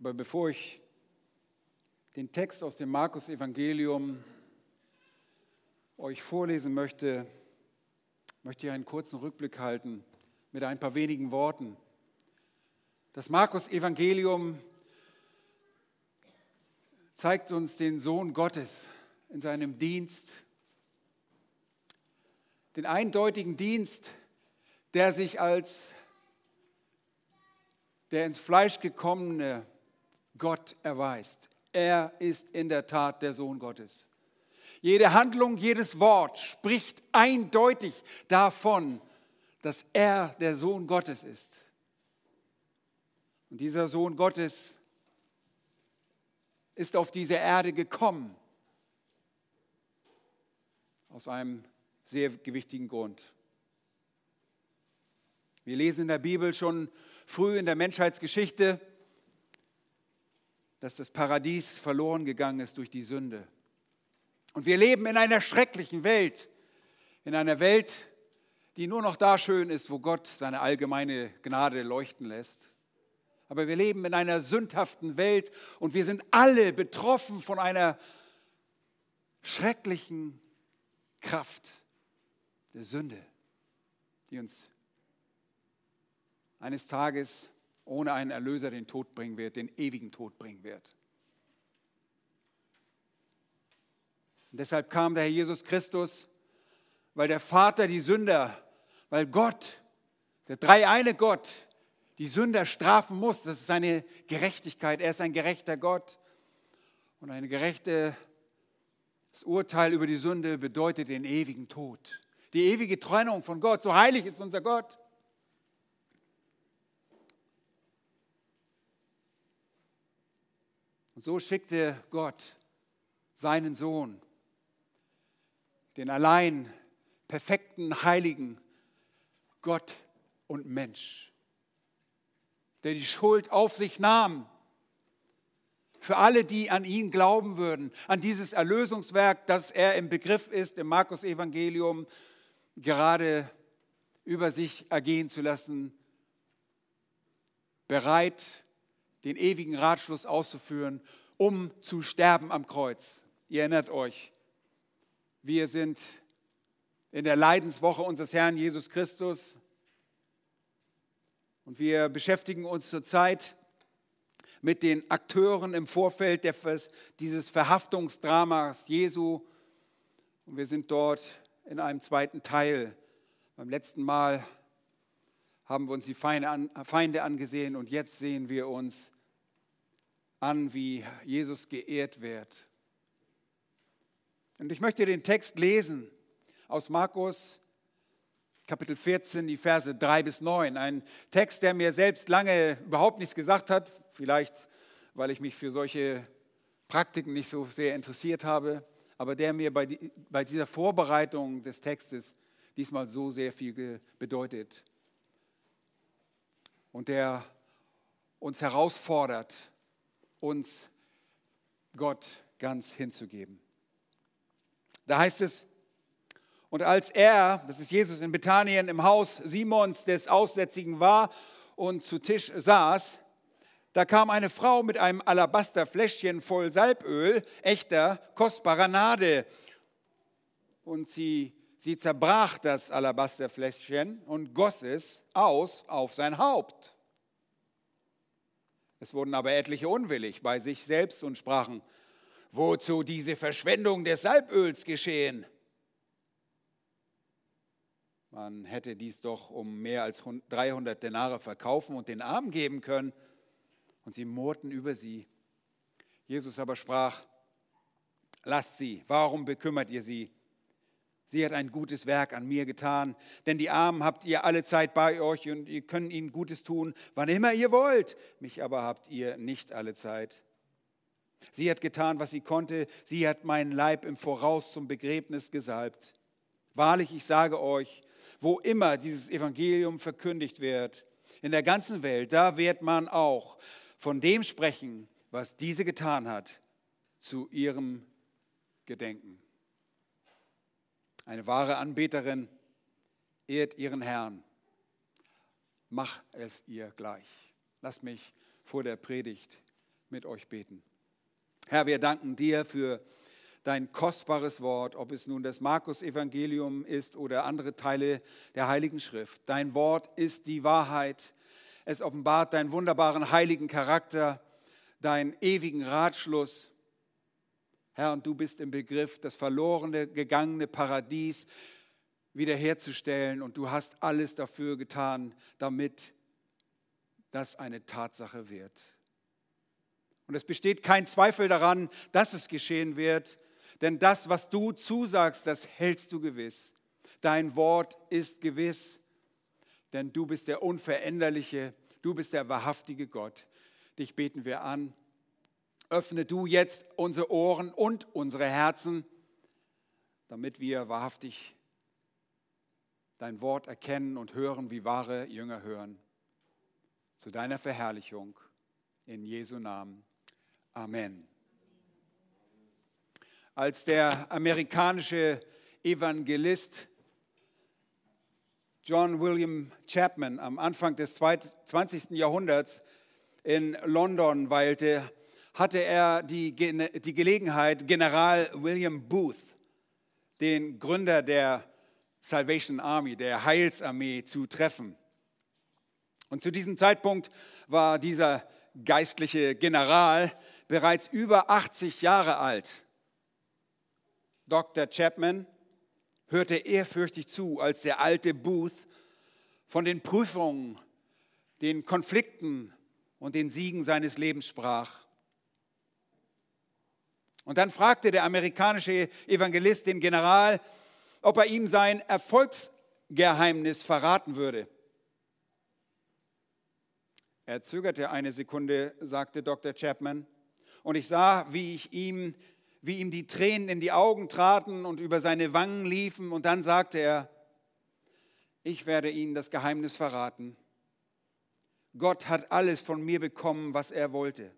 Aber bevor ich den Text aus dem Markus Evangelium euch vorlesen möchte, möchte ich einen kurzen Rückblick halten mit ein paar wenigen Worten. Das Markus Evangelium zeigt uns den Sohn Gottes in seinem Dienst, den eindeutigen Dienst, der sich als der ins Fleisch gekommene Gott erweist. Er ist in der Tat der Sohn Gottes. Jede Handlung, jedes Wort spricht eindeutig davon, dass er der Sohn Gottes ist. Und dieser Sohn Gottes ist auf diese Erde gekommen aus einem sehr gewichtigen Grund. Wir lesen in der Bibel schon früh in der Menschheitsgeschichte, dass das Paradies verloren gegangen ist durch die Sünde. Und wir leben in einer schrecklichen Welt, in einer Welt, die nur noch da schön ist, wo Gott seine allgemeine Gnade leuchten lässt. Aber wir leben in einer sündhaften Welt und wir sind alle betroffen von einer schrecklichen Kraft der Sünde, die uns eines Tages ohne einen Erlöser den Tod bringen wird, den ewigen Tod bringen wird. Und deshalb kam der Herr Jesus Christus, weil der Vater die Sünder, weil Gott, der dreieine Gott, die Sünder strafen muss. Das ist seine Gerechtigkeit. Er ist ein gerechter Gott. Und ein gerechtes Urteil über die Sünde bedeutet den ewigen Tod. Die ewige Trennung von Gott. So heilig ist unser Gott. So schickte Gott seinen Sohn den allein perfekten, heiligen Gott und Mensch, der die Schuld auf sich nahm. Für alle, die an ihn glauben würden, an dieses Erlösungswerk, das er im Begriff ist, im Markus-Evangelium gerade über sich ergehen zu lassen, bereit, den ewigen Ratschluss auszuführen, um zu sterben am Kreuz. Ihr erinnert euch, wir sind in der Leidenswoche unseres Herrn Jesus Christus und wir beschäftigen uns zurzeit mit den Akteuren im Vorfeld dieses Verhaftungsdramas Jesu. Und wir sind dort in einem zweiten Teil. Beim letzten Mal haben wir uns die Feinde angesehen und jetzt sehen wir uns an, wie Jesus geehrt wird. Und ich möchte den Text lesen aus Markus Kapitel 14, die Verse 3 bis 9. Ein Text, der mir selbst lange überhaupt nichts gesagt hat, vielleicht weil ich mich für solche Praktiken nicht so sehr interessiert habe, aber der mir bei, die, bei dieser Vorbereitung des Textes diesmal so sehr viel bedeutet und der uns herausfordert, uns Gott ganz hinzugeben. Da heißt es, und als er, das ist Jesus in Bethanien im Haus Simons des Aussätzigen war und zu Tisch saß, da kam eine Frau mit einem Alabasterfläschchen voll Salböl, echter, kostbarer Nade. Und sie, sie zerbrach das Alabasterfläschchen und goss es aus auf sein Haupt. Es wurden aber etliche unwillig bei sich selbst und sprachen, wozu diese Verschwendung des Salböls geschehen? Man hätte dies doch um mehr als 300 Denare verkaufen und den Armen geben können. Und sie murrten über sie. Jesus aber sprach, lasst sie, warum bekümmert ihr sie? Sie hat ein gutes Werk an mir getan, denn die Armen habt ihr alle Zeit bei euch und ihr könnt ihnen Gutes tun, wann immer ihr wollt. Mich aber habt ihr nicht alle Zeit. Sie hat getan, was sie konnte. Sie hat meinen Leib im Voraus zum Begräbnis gesalbt. Wahrlich, ich sage euch, wo immer dieses Evangelium verkündigt wird, in der ganzen Welt, da wird man auch von dem sprechen, was diese getan hat, zu ihrem Gedenken. Eine wahre Anbeterin ehrt ihren Herrn. Mach es ihr gleich. Lass mich vor der Predigt mit euch beten. Herr, wir danken dir für dein kostbares Wort, ob es nun das Markus-Evangelium ist oder andere Teile der Heiligen Schrift. Dein Wort ist die Wahrheit. Es offenbart deinen wunderbaren heiligen Charakter, deinen ewigen Ratschluss. Herr, und du bist im Begriff, das verlorene, gegangene Paradies wiederherzustellen. Und du hast alles dafür getan, damit das eine Tatsache wird. Und es besteht kein Zweifel daran, dass es geschehen wird, denn das, was du zusagst, das hältst du gewiss. Dein Wort ist gewiss, denn du bist der unveränderliche, du bist der wahrhaftige Gott. Dich beten wir an. Öffne du jetzt unsere Ohren und unsere Herzen, damit wir wahrhaftig dein Wort erkennen und hören, wie wahre Jünger hören. Zu deiner Verherrlichung in Jesu Namen. Amen. Als der amerikanische Evangelist John William Chapman am Anfang des 20. Jahrhunderts in London weilte, hatte er die, die Gelegenheit, General William Booth, den Gründer der Salvation Army, der Heilsarmee, zu treffen. Und zu diesem Zeitpunkt war dieser geistliche General bereits über 80 Jahre alt. Dr. Chapman hörte ehrfürchtig zu, als der alte Booth von den Prüfungen, den Konflikten und den Siegen seines Lebens sprach. Und dann fragte der amerikanische Evangelist den General, ob er ihm sein Erfolgsgeheimnis verraten würde. Er zögerte eine Sekunde, sagte Dr. Chapman, und ich sah, wie ich ihm, wie ihm die Tränen in die Augen traten und über seine Wangen liefen, und dann sagte er, ich werde Ihnen das Geheimnis verraten. Gott hat alles von mir bekommen, was er wollte.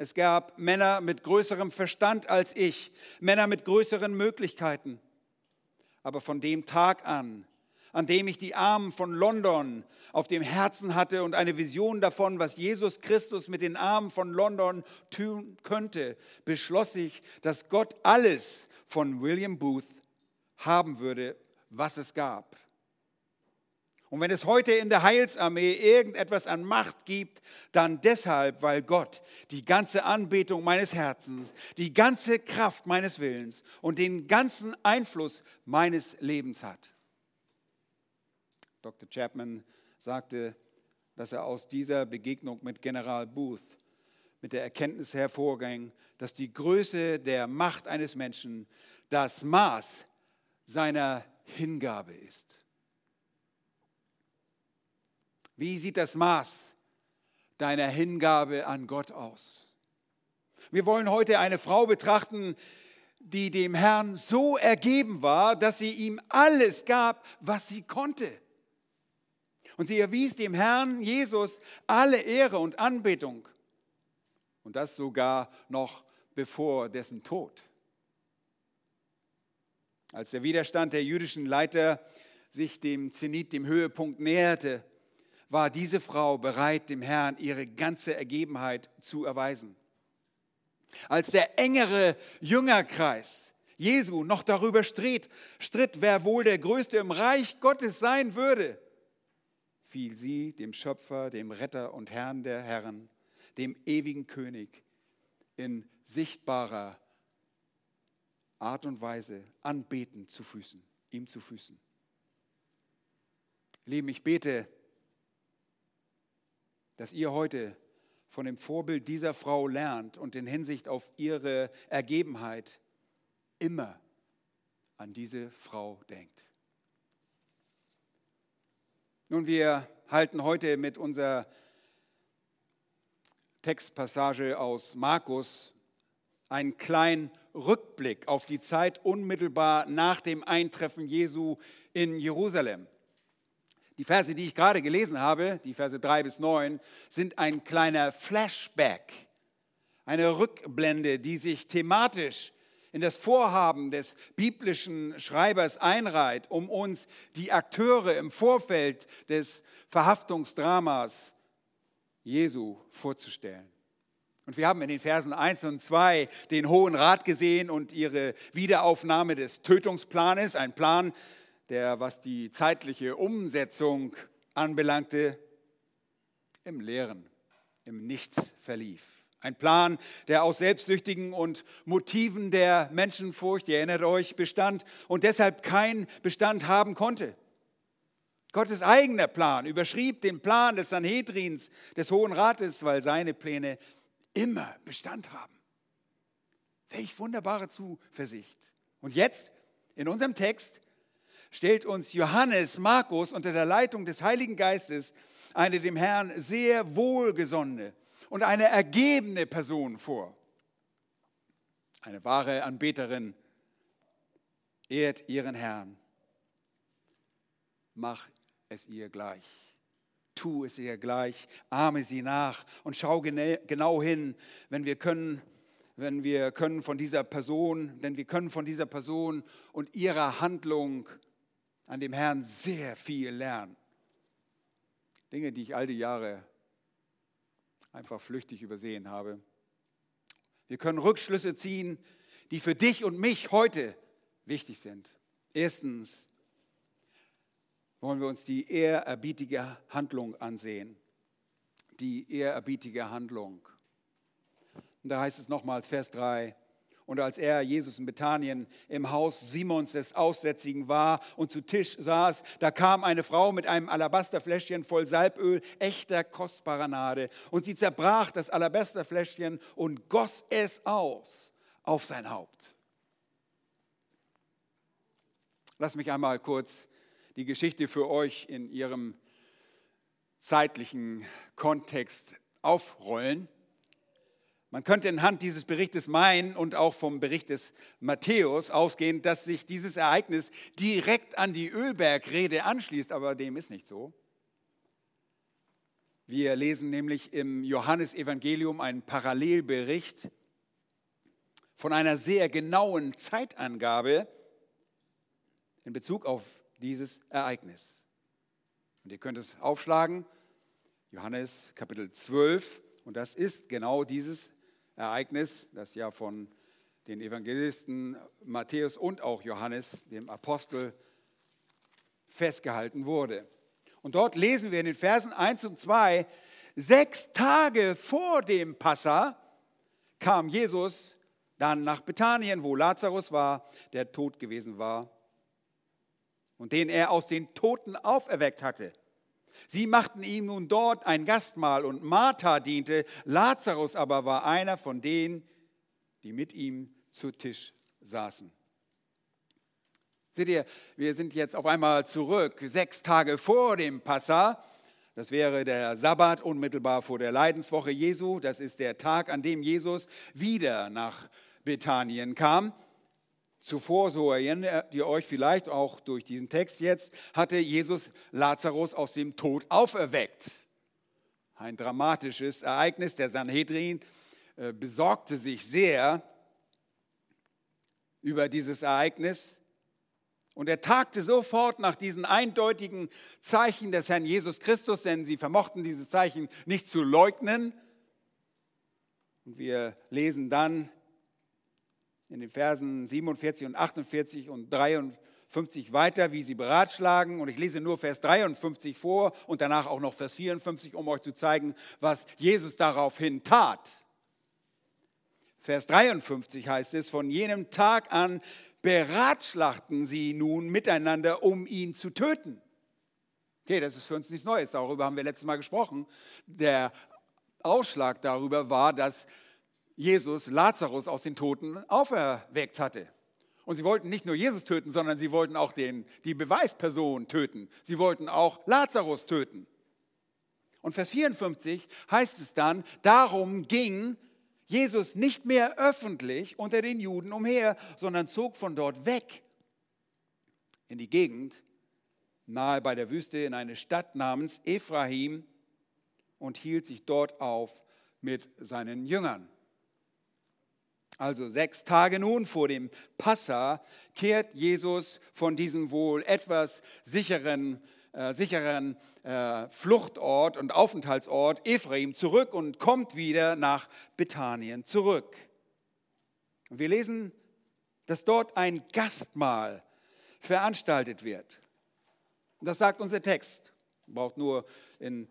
Es gab Männer mit größerem Verstand als ich, Männer mit größeren Möglichkeiten. Aber von dem Tag an, an dem ich die Armen von London auf dem Herzen hatte und eine Vision davon, was Jesus Christus mit den Armen von London tun könnte, beschloss ich, dass Gott alles von William Booth haben würde, was es gab. Und wenn es heute in der Heilsarmee irgendetwas an Macht gibt, dann deshalb, weil Gott die ganze Anbetung meines Herzens, die ganze Kraft meines Willens und den ganzen Einfluss meines Lebens hat. Dr. Chapman sagte, dass er aus dieser Begegnung mit General Booth mit der Erkenntnis hervorging, dass die Größe der Macht eines Menschen das Maß seiner Hingabe ist. Wie sieht das Maß deiner Hingabe an Gott aus? Wir wollen heute eine Frau betrachten, die dem Herrn so ergeben war, dass sie ihm alles gab, was sie konnte. Und sie erwies dem Herrn Jesus alle Ehre und Anbetung. Und das sogar noch bevor dessen Tod. Als der Widerstand der jüdischen Leiter sich dem Zenit, dem Höhepunkt näherte, war diese Frau bereit, dem Herrn ihre ganze Ergebenheit zu erweisen. Als der engere Jüngerkreis Jesu noch darüber stritt, stritt, wer wohl der Größte im Reich Gottes sein würde, fiel sie dem Schöpfer, dem Retter und Herrn der Herren, dem ewigen König, in sichtbarer Art und Weise anbeten zu Füßen, ihm zu Füßen. Lieben, ich bete, dass ihr heute von dem Vorbild dieser Frau lernt und in Hinsicht auf ihre Ergebenheit immer an diese Frau denkt. Nun, wir halten heute mit unserer Textpassage aus Markus einen kleinen Rückblick auf die Zeit unmittelbar nach dem Eintreffen Jesu in Jerusalem. Die Verse, die ich gerade gelesen habe, die Verse 3 bis 9, sind ein kleiner Flashback, eine Rückblende, die sich thematisch in das Vorhaben des biblischen Schreibers einreiht, um uns die Akteure im Vorfeld des Verhaftungsdramas Jesu vorzustellen. Und wir haben in den Versen 1 und 2 den Hohen Rat gesehen und ihre Wiederaufnahme des Tötungsplanes, ein Plan, der, was die zeitliche Umsetzung anbelangte, im Leeren, im Nichts verlief. Ein Plan, der aus selbstsüchtigen und Motiven der Menschenfurcht, ihr erinnert euch, bestand und deshalb keinen Bestand haben konnte. Gottes eigener Plan überschrieb den Plan des Sanhedrins, des Hohen Rates, weil seine Pläne immer Bestand haben. Welch wunderbare Zuversicht. Und jetzt, in unserem Text, stellt uns Johannes Markus unter der Leitung des Heiligen Geistes eine dem Herrn sehr wohlgesonnene und eine ergebene Person vor. Eine wahre Anbeterin ehrt ihren Herrn. Mach es ihr gleich. Tu es ihr gleich, ahme sie nach und schau genau hin, wenn wir können, wenn wir können von dieser Person, denn wir können von dieser Person und ihrer Handlung an dem Herrn sehr viel lernen. Dinge, die ich all die Jahre einfach flüchtig übersehen habe. Wir können Rückschlüsse ziehen, die für dich und mich heute wichtig sind. Erstens wollen wir uns die ehrerbietige Handlung ansehen. Die ehrerbietige Handlung. Und da heißt es nochmals, Vers 3, und als er, Jesus in Bethanien, im Haus Simons des Aussätzigen war und zu Tisch saß, da kam eine Frau mit einem Alabasterfläschchen voll Salböl, echter kostbarer Nade. Und sie zerbrach das Alabasterfläschchen und goss es aus auf sein Haupt. Lass mich einmal kurz die Geschichte für euch in ihrem zeitlichen Kontext aufrollen. Man könnte anhand dieses Berichtes meinen und auch vom Bericht des Matthäus ausgehen, dass sich dieses Ereignis direkt an die Ölbergrede anschließt, aber dem ist nicht so. Wir lesen nämlich im Johannesevangelium einen Parallelbericht von einer sehr genauen Zeitangabe in Bezug auf dieses Ereignis. Und ihr könnt es aufschlagen, Johannes Kapitel 12, und das ist genau dieses Ereignis, das ja von den Evangelisten Matthäus und auch Johannes, dem Apostel, festgehalten wurde. Und dort lesen wir in den Versen 1 und 2, sechs Tage vor dem Passa kam Jesus dann nach Bethanien, wo Lazarus war, der tot gewesen war und den er aus den Toten auferweckt hatte. Sie machten ihm nun dort ein Gastmahl und Martha diente, Lazarus aber war einer von denen, die mit ihm zu Tisch saßen. Seht ihr, wir sind jetzt auf einmal zurück, sechs Tage vor dem Passa. Das wäre der Sabbat unmittelbar vor der Leidenswoche Jesu. Das ist der Tag, an dem Jesus wieder nach Bethanien kam. Zuvor, so erinnert ihr euch vielleicht auch durch diesen Text jetzt, hatte Jesus Lazarus aus dem Tod auferweckt. Ein dramatisches Ereignis. Der Sanhedrin äh, besorgte sich sehr über dieses Ereignis. Und er tagte sofort nach diesen eindeutigen Zeichen des Herrn Jesus Christus, denn sie vermochten diese Zeichen nicht zu leugnen. Und wir lesen dann in den Versen 47 und 48 und 53 weiter, wie sie beratschlagen. Und ich lese nur Vers 53 vor und danach auch noch Vers 54, um euch zu zeigen, was Jesus daraufhin tat. Vers 53 heißt es, von jenem Tag an beratschlachten sie nun miteinander, um ihn zu töten. Okay, das ist für uns nichts Neues, darüber haben wir letztes Mal gesprochen. Der Ausschlag darüber war, dass Jesus Lazarus aus den Toten auferweckt hatte. Und sie wollten nicht nur Jesus töten, sondern sie wollten auch den, die Beweisperson töten. Sie wollten auch Lazarus töten. Und Vers 54 heißt es dann, darum ging Jesus nicht mehr öffentlich unter den Juden umher, sondern zog von dort weg in die Gegend nahe bei der Wüste in eine Stadt namens Ephraim und hielt sich dort auf mit seinen Jüngern. Also sechs Tage nun vor dem Passa kehrt Jesus von diesem wohl etwas sicheren äh, sicheren äh, Fluchtort und Aufenthaltsort Ephraim zurück und kommt wieder nach Bethanien zurück. Wir lesen, dass dort ein Gastmahl veranstaltet wird. Das sagt unser Text. Braucht nur in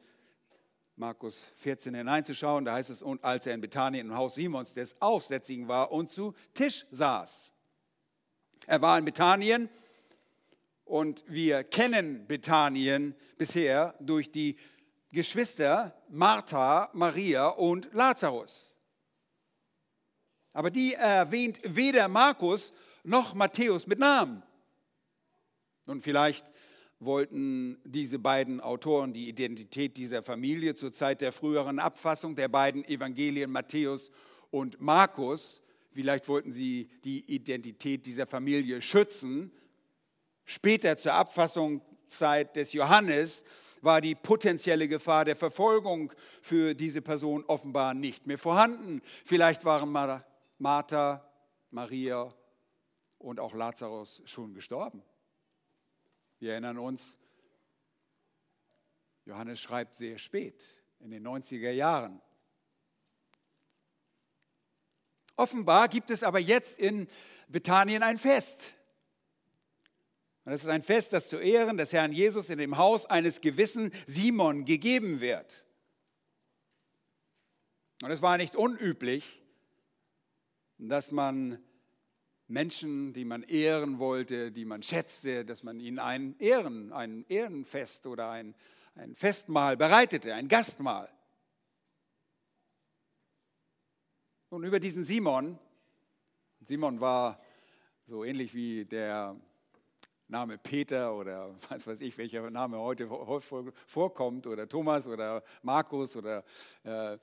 Markus 14 hineinzuschauen, da heißt es, und als er in Bethanien im Haus Simons des Aussätzigen war und zu Tisch saß. Er war in Bethanien und wir kennen Bethanien bisher durch die Geschwister Martha, Maria und Lazarus. Aber die erwähnt weder Markus noch Matthäus mit Namen. Und vielleicht wollten diese beiden Autoren die Identität dieser Familie zur Zeit der früheren Abfassung der beiden Evangelien Matthäus und Markus, vielleicht wollten sie die Identität dieser Familie schützen Später zur Abfassungszeit des Johannes war die potenzielle Gefahr der Verfolgung für diese Person offenbar nicht mehr vorhanden. Vielleicht waren Martha, Maria und auch Lazarus schon gestorben. Wir erinnern uns, Johannes schreibt sehr spät, in den 90er Jahren. Offenbar gibt es aber jetzt in Bethanien ein Fest. Und es ist ein Fest, das zu Ehren des Herrn Jesus in dem Haus eines gewissen Simon gegeben wird. Und es war nicht unüblich, dass man Menschen, die man ehren wollte, die man schätzte, dass man ihnen ein, Ehren, ein Ehrenfest oder ein, ein Festmahl bereitete, ein Gastmahl. Und über diesen Simon, Simon war so ähnlich wie der Name Peter oder was weiß ich, welcher Name heute vorkommt oder Thomas oder Markus oder äh,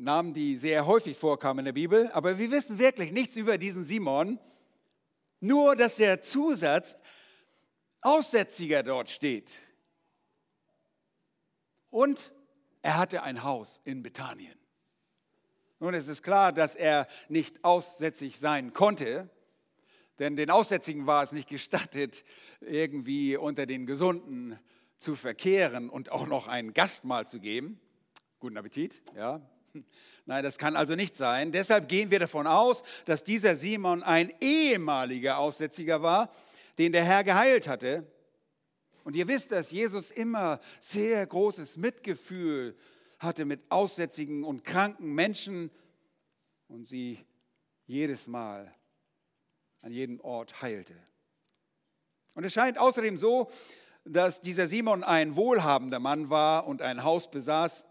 Namen, die sehr häufig vorkamen in der Bibel. Aber wir wissen wirklich nichts über diesen Simon, nur dass der Zusatz Aussätziger dort steht. Und er hatte ein Haus in Bethanien. Nun, es ist klar, dass er nicht aussätzig sein konnte, denn den Aussätzigen war es nicht gestattet, irgendwie unter den Gesunden zu verkehren und auch noch ein Gastmahl zu geben. Guten Appetit, ja. Nein, das kann also nicht sein. Deshalb gehen wir davon aus, dass dieser Simon ein ehemaliger Aussätziger war, den der Herr geheilt hatte. Und ihr wisst, dass Jesus immer sehr großes Mitgefühl hatte mit aussätzigen und kranken Menschen und sie jedes Mal an jedem Ort heilte. Und es scheint außerdem so, dass dieser Simon ein wohlhabender Mann war und ein Haus besaß,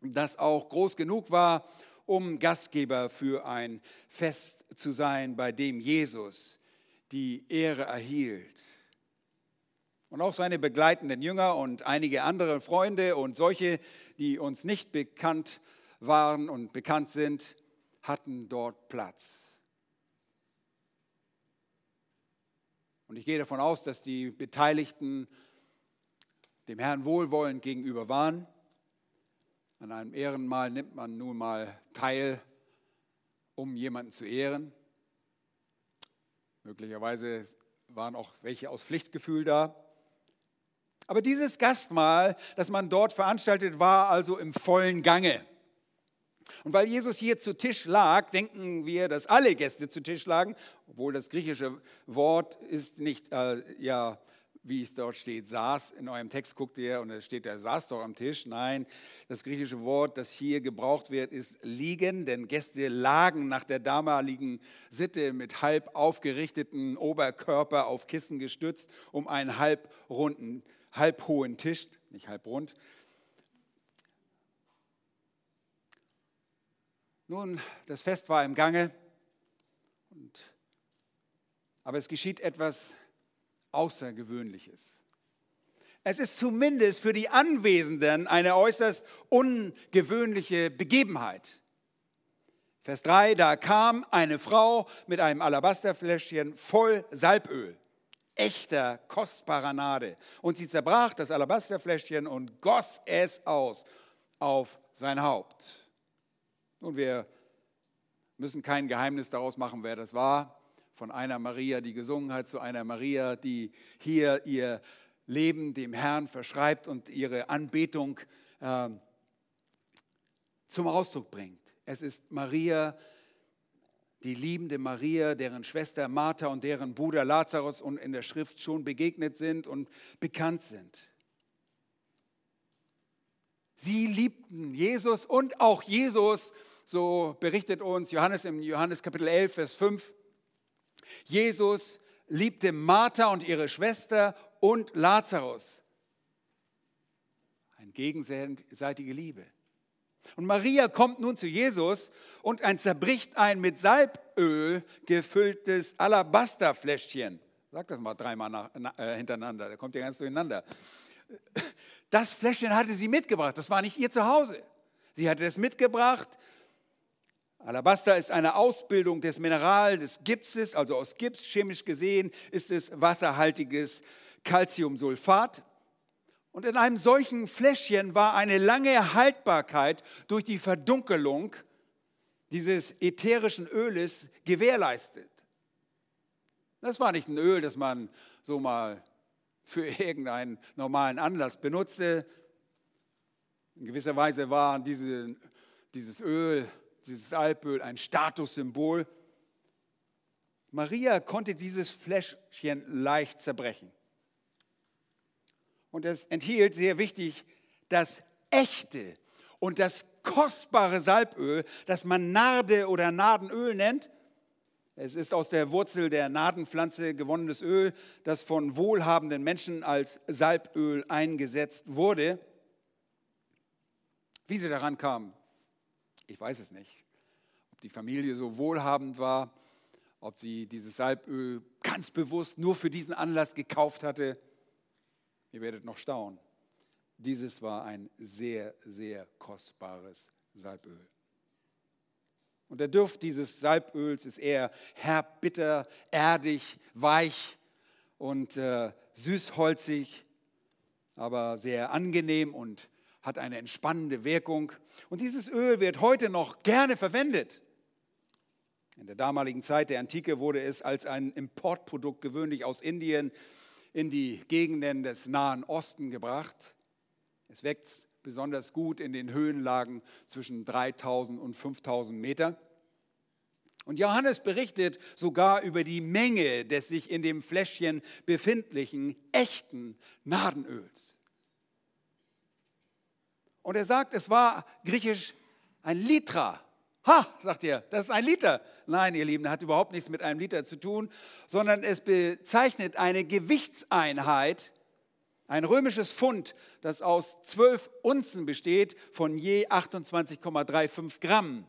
das auch groß genug war, um Gastgeber für ein Fest zu sein, bei dem Jesus die Ehre erhielt. Und auch seine begleitenden Jünger und einige andere Freunde und solche, die uns nicht bekannt waren und bekannt sind, hatten dort Platz. Und ich gehe davon aus, dass die Beteiligten dem Herrn wohlwollend gegenüber waren. An einem Ehrenmal nimmt man nun mal teil, um jemanden zu ehren. Möglicherweise waren auch welche aus Pflichtgefühl da. Aber dieses Gastmahl, das man dort veranstaltet, war also im vollen Gange. Und weil Jesus hier zu Tisch lag, denken wir, dass alle Gäste zu Tisch lagen, obwohl das griechische Wort ist nicht, äh, ja, wie es dort steht, saß. In eurem Text guckt ihr und es steht, er saß doch am Tisch. Nein, das griechische Wort, das hier gebraucht wird, ist liegen, denn Gäste lagen nach der damaligen Sitte mit halb aufgerichteten Oberkörper auf Kissen gestützt um einen halbrunden, halbhohen Tisch, nicht halbrund, Nun, das Fest war im Gange, und, aber es geschieht etwas Außergewöhnliches. Es ist zumindest für die Anwesenden eine äußerst ungewöhnliche Begebenheit. Vers 3, da kam eine Frau mit einem Alabasterfläschchen voll Salböl, echter, kostbarer Nade. Und sie zerbrach das Alabasterfläschchen und goss es aus auf sein Haupt. Und wir müssen kein Geheimnis daraus machen, wer das war. Von einer Maria, die gesungen hat, zu einer Maria, die hier ihr Leben dem Herrn verschreibt und ihre Anbetung äh, zum Ausdruck bringt. Es ist Maria, die liebende Maria, deren Schwester Martha und deren Bruder Lazarus und in der Schrift schon begegnet sind und bekannt sind. Sie liebten Jesus und auch Jesus, so berichtet uns Johannes im Johannes Kapitel 11, Vers 5. Jesus liebte Martha und ihre Schwester und Lazarus. Eine gegenseitige Liebe. Und Maria kommt nun zu Jesus und ein zerbricht ein mit Salböl gefülltes Alabasterfläschchen. Sag das mal dreimal nach, äh, hintereinander, da kommt ja ganz durcheinander. Das Fläschchen hatte sie mitgebracht, das war nicht ihr Zuhause. Sie hatte es mitgebracht. Alabaster ist eine Ausbildung des Mineral des Gipses, also aus Gips, chemisch gesehen ist es wasserhaltiges Calciumsulfat. Und in einem solchen Fläschchen war eine lange Haltbarkeit durch die Verdunkelung dieses ätherischen Öles gewährleistet. Das war nicht ein Öl, das man so mal für irgendeinen normalen Anlass benutzte. In gewisser Weise war diese, dieses Öl, dieses Alpöl ein Statussymbol. Maria konnte dieses Fläschchen leicht zerbrechen. Und es enthielt, sehr wichtig, das echte und das kostbare Salböl, das man Narde oder Nadenöl nennt. Es ist aus der Wurzel der Nadenpflanze gewonnenes Öl, das von wohlhabenden Menschen als Salböl eingesetzt wurde. Wie sie daran kamen, ich weiß es nicht. Ob die Familie so wohlhabend war, ob sie dieses Salböl ganz bewusst nur für diesen Anlass gekauft hatte. Ihr werdet noch staunen. Dieses war ein sehr, sehr kostbares Salböl. Und der Duft dieses Salböls ist eher herb, bitter, erdig, weich und äh, süßholzig, aber sehr angenehm und hat eine entspannende Wirkung. Und dieses Öl wird heute noch gerne verwendet. In der damaligen Zeit der Antike wurde es als ein Importprodukt gewöhnlich aus Indien in die Gegenden des Nahen Osten gebracht. Es wächst besonders gut in den Höhenlagen zwischen 3000 und 5000 Meter. Und Johannes berichtet sogar über die Menge des sich in dem Fläschchen befindlichen echten Nadenöls. Und er sagt, es war griechisch ein Litra. Ha, sagt ihr, das ist ein Liter. Nein, ihr Lieben, das hat überhaupt nichts mit einem Liter zu tun, sondern es bezeichnet eine Gewichtseinheit, ein römisches Pfund, das aus zwölf Unzen besteht, von je 28,35 Gramm.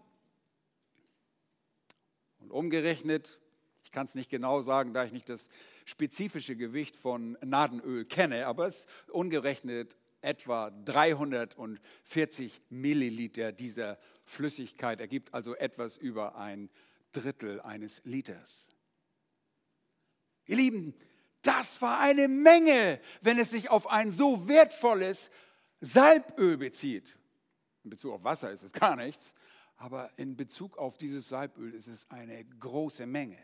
Und umgerechnet, ich kann es nicht genau sagen, da ich nicht das spezifische Gewicht von Nadenöl kenne, aber es ist umgerechnet etwa 340 Milliliter dieser Flüssigkeit, ergibt also etwas über ein Drittel eines Liters. Ihr Lieben, das war eine Menge, wenn es sich auf ein so wertvolles Salböl bezieht. In Bezug auf Wasser ist es gar nichts, aber in Bezug auf dieses Salböl ist es eine große Menge.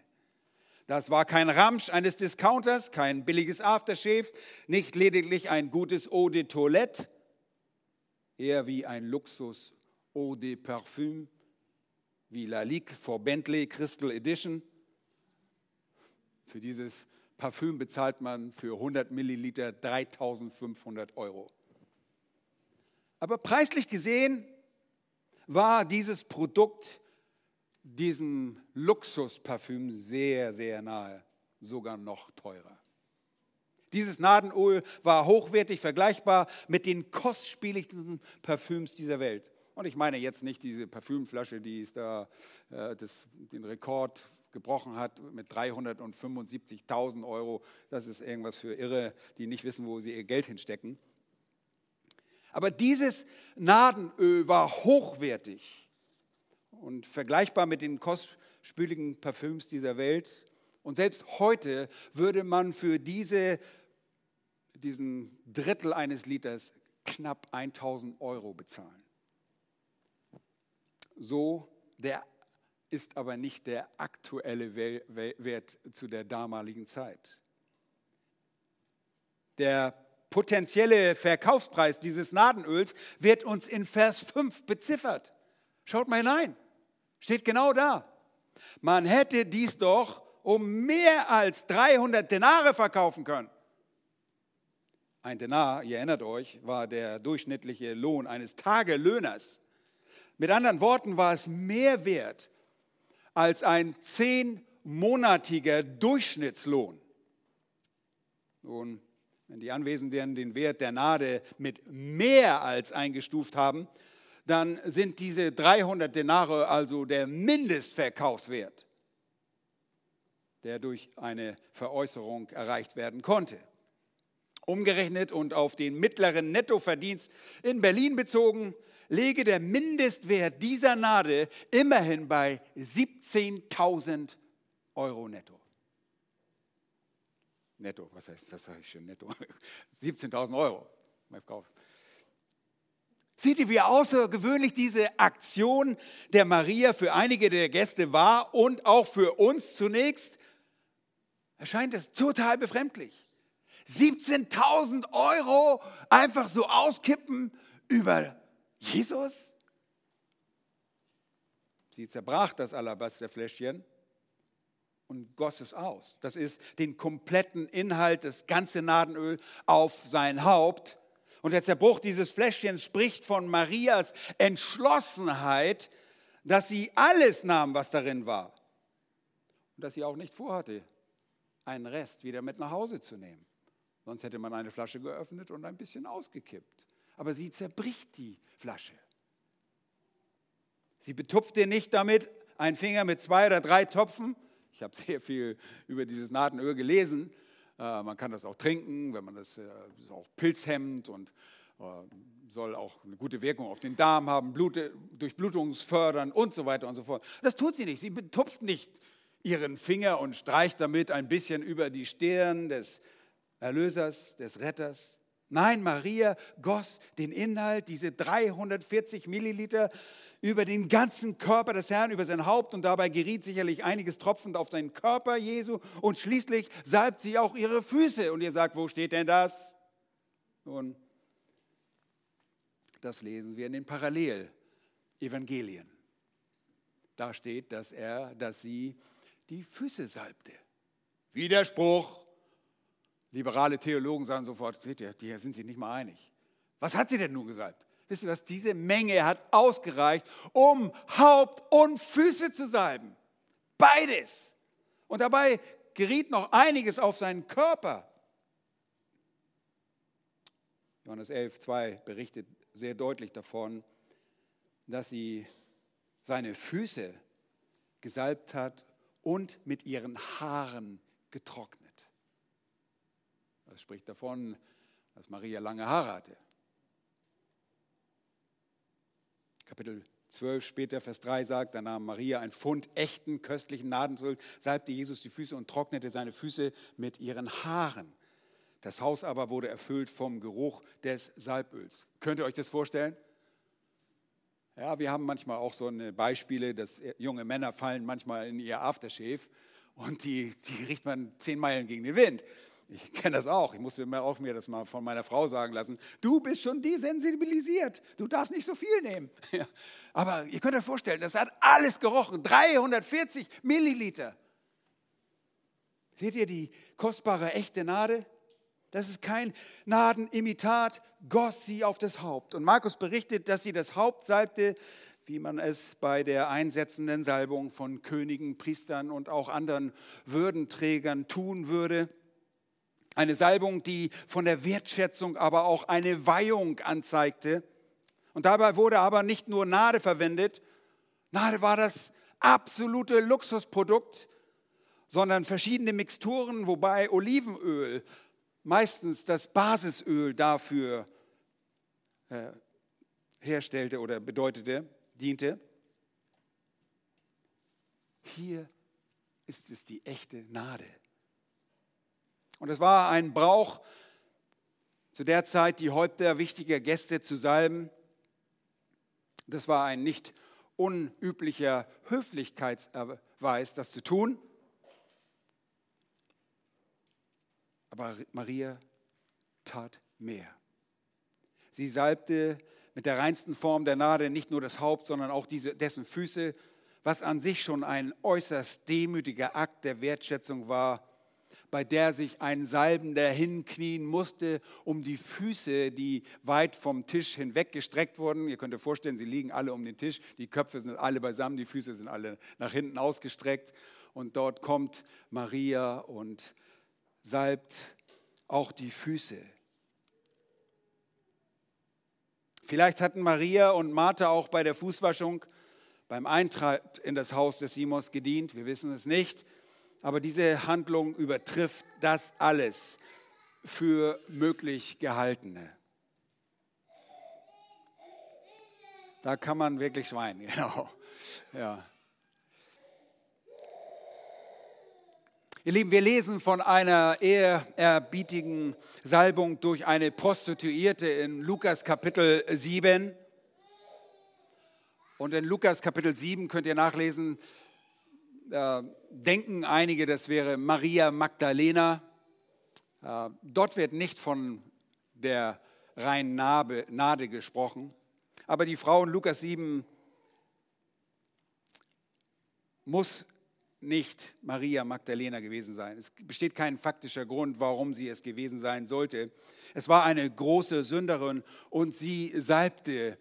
Das war kein Ramsch eines Discounters, kein billiges Aftershave, nicht lediglich ein gutes Eau de Toilette, eher wie ein Luxus Eau de Parfum, wie La Ligue for Bentley Crystal Edition. Für dieses Parfüm bezahlt man für 100 Milliliter 3500 Euro. Aber preislich gesehen war dieses Produkt diesem Luxusparfüm sehr, sehr nahe, sogar noch teurer. Dieses Nadenöl war hochwertig vergleichbar mit den kostspieligsten Parfüms dieser Welt. Und ich meine jetzt nicht diese Parfümflasche, die es da äh, das, den Rekord gebrochen hat mit 375.000 Euro. Das ist irgendwas für Irre, die nicht wissen, wo sie ihr Geld hinstecken. Aber dieses Nadenöl war hochwertig und vergleichbar mit den kostspieligen Parfüms dieser Welt. Und selbst heute würde man für diese, diesen Drittel eines Liters knapp 1000 Euro bezahlen. So der ist aber nicht der aktuelle Wert zu der damaligen Zeit. Der potenzielle Verkaufspreis dieses Nadenöls wird uns in Vers 5 beziffert. Schaut mal hinein. Steht genau da. Man hätte dies doch um mehr als 300 Denare verkaufen können. Ein Denar, ihr erinnert euch, war der durchschnittliche Lohn eines Tagelöhners. Mit anderen Worten war es mehr wert als ein zehnmonatiger Durchschnittslohn. Nun, wenn die Anwesenden den Wert der Nade mit mehr als eingestuft haben, dann sind diese 300 Denare also der Mindestverkaufswert, der durch eine Veräußerung erreicht werden konnte. Umgerechnet und auf den mittleren Nettoverdienst in Berlin bezogen, lege der Mindestwert dieser Nade immerhin bei 17.000 Euro netto. Netto, was heißt, was sage ich schon netto? 17.000 Euro. Seht ihr, wie außergewöhnlich diese Aktion der Maria für einige der Gäste war und auch für uns zunächst? Erscheint es total befremdlich. 17.000 Euro einfach so auskippen über Jesus? Sie zerbrach das Alabasterfläschchen und goss es aus. Das ist den kompletten Inhalt, das ganze Nadenöl auf sein Haupt. Und der Zerbruch dieses Fläschchens spricht von Marias Entschlossenheit, dass sie alles nahm, was darin war. Und dass sie auch nicht vorhatte, einen Rest wieder mit nach Hause zu nehmen. Sonst hätte man eine Flasche geöffnet und ein bisschen ausgekippt. Aber sie zerbricht die Flasche. Sie betupft dir nicht damit einen Finger mit zwei oder drei Topfen, ich habe sehr viel über dieses Nadenöl gelesen. Äh, man kann das auch trinken, wenn man das, äh, ist auch pilzhemmend und äh, soll auch eine gute Wirkung auf den Darm haben, Blut, Durchblutungsfördern und so weiter und so fort. Das tut sie nicht. Sie betupft nicht ihren Finger und streicht damit ein bisschen über die Stirn des Erlösers, des Retters. Nein, Maria goss den Inhalt, diese 340 Milliliter, über den ganzen Körper des Herrn, über sein Haupt und dabei geriet sicherlich einiges tropfend auf seinen Körper Jesu und schließlich salbt sie auch ihre Füße. Und ihr sagt, wo steht denn das? Nun, das lesen wir in den Parallelevangelien. Da steht, dass er, dass sie die Füße salbte. Widerspruch. Liberale Theologen sagen sofort, seht ihr, die sind sich nicht mal einig. Was hat sie denn nun gesalbt? Wisst ihr was? Diese Menge hat ausgereicht, um Haupt und Füße zu salben. Beides. Und dabei geriet noch einiges auf seinen Körper. Johannes 11, 2 berichtet sehr deutlich davon, dass sie seine Füße gesalbt hat und mit ihren Haaren getrocknet. Das spricht davon, dass Maria lange Haare hatte. Kapitel 12 später, Vers 3 sagt, da nahm Maria ein Pfund echten, köstlichen Nadenöl, salbte Jesus die Füße und trocknete seine Füße mit ihren Haaren. Das Haus aber wurde erfüllt vom Geruch des Salböls. Könnt ihr euch das vorstellen? Ja, wir haben manchmal auch so eine Beispiele, dass junge Männer fallen manchmal in ihr Aftershave und die, die riecht man zehn Meilen gegen den Wind. Ich kenne das auch. Ich musste mir auch mir das mal von meiner Frau sagen lassen. Du bist schon desensibilisiert. Du darfst nicht so viel nehmen. Ja. Aber ihr könnt euch vorstellen, das hat alles gerochen. 340 Milliliter. Seht ihr die kostbare, echte Nade? Das ist kein Nadenimitat, goss sie auf das Haupt. Und Markus berichtet, dass sie das Haupt salbte, wie man es bei der einsetzenden Salbung von Königen, Priestern und auch anderen Würdenträgern tun würde. Eine Salbung, die von der Wertschätzung aber auch eine Weihung anzeigte. Und dabei wurde aber nicht nur Nade verwendet. Nade war das absolute Luxusprodukt, sondern verschiedene Mixturen, wobei Olivenöl meistens das Basisöl dafür äh, herstellte oder bedeutete, diente. Hier ist es die echte Gnade. Und es war ein Brauch, zu der Zeit die Häupter wichtiger Gäste zu salben. Das war ein nicht unüblicher Höflichkeitserweis, das zu tun. Aber Maria tat mehr. Sie salbte mit der reinsten Form der Nadel nicht nur das Haupt, sondern auch diese, dessen Füße, was an sich schon ein äußerst demütiger Akt der Wertschätzung war, bei der sich ein Salbender hinknien musste, um die Füße, die weit vom Tisch hinweg gestreckt wurden. Ihr könnt euch vorstellen, sie liegen alle um den Tisch, die Köpfe sind alle beisammen, die Füße sind alle nach hinten ausgestreckt. Und dort kommt Maria und salbt auch die Füße. Vielleicht hatten Maria und Martha auch bei der Fußwaschung beim Eintritt in das Haus des Simons gedient. Wir wissen es nicht. Aber diese Handlung übertrifft das alles für möglich gehaltene. Da kann man wirklich schweinen, genau. Ja. Ihr Lieben, wir lesen von einer ehrerbietigen Salbung durch eine Prostituierte in Lukas Kapitel 7. Und in Lukas Kapitel 7 könnt ihr nachlesen, äh, denken einige, das wäre Maria Magdalena. Äh, dort wird nicht von der reinen Nade gesprochen. Aber die Frau in Lukas 7 muss nicht Maria Magdalena gewesen sein. Es besteht kein faktischer Grund, warum sie es gewesen sein sollte. Es war eine große Sünderin und sie salbte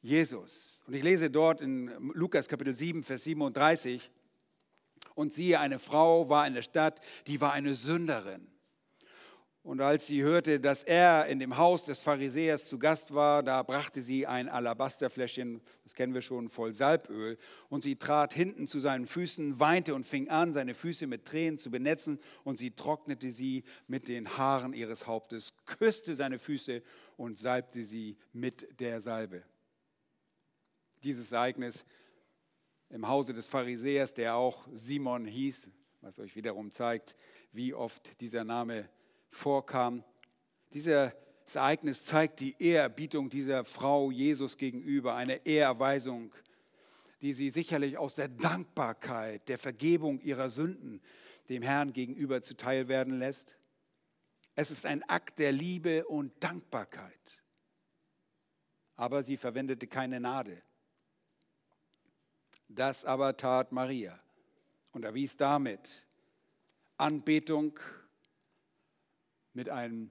Jesus. Und ich lese dort in Lukas Kapitel 7, Vers 37, und siehe, eine Frau war in der Stadt, die war eine Sünderin. Und als sie hörte, dass er in dem Haus des Pharisäers zu Gast war, da brachte sie ein Alabasterfläschchen, das kennen wir schon, voll Salböl. Und sie trat hinten zu seinen Füßen, weinte und fing an, seine Füße mit Tränen zu benetzen. Und sie trocknete sie mit den Haaren ihres Hauptes, küsste seine Füße und salbte sie mit der Salbe. Dieses Ereignis im Hause des Pharisäers, der auch Simon hieß, was euch wiederum zeigt, wie oft dieser Name vorkam. Dieses Ereignis zeigt die Ehrerbietung dieser Frau Jesus gegenüber, eine Ehrerweisung, die sie sicherlich aus der Dankbarkeit, der Vergebung ihrer Sünden dem Herrn gegenüber zuteil werden lässt. Es ist ein Akt der Liebe und Dankbarkeit. Aber sie verwendete keine Gnade. Das aber tat Maria und erwies damit Anbetung mit einem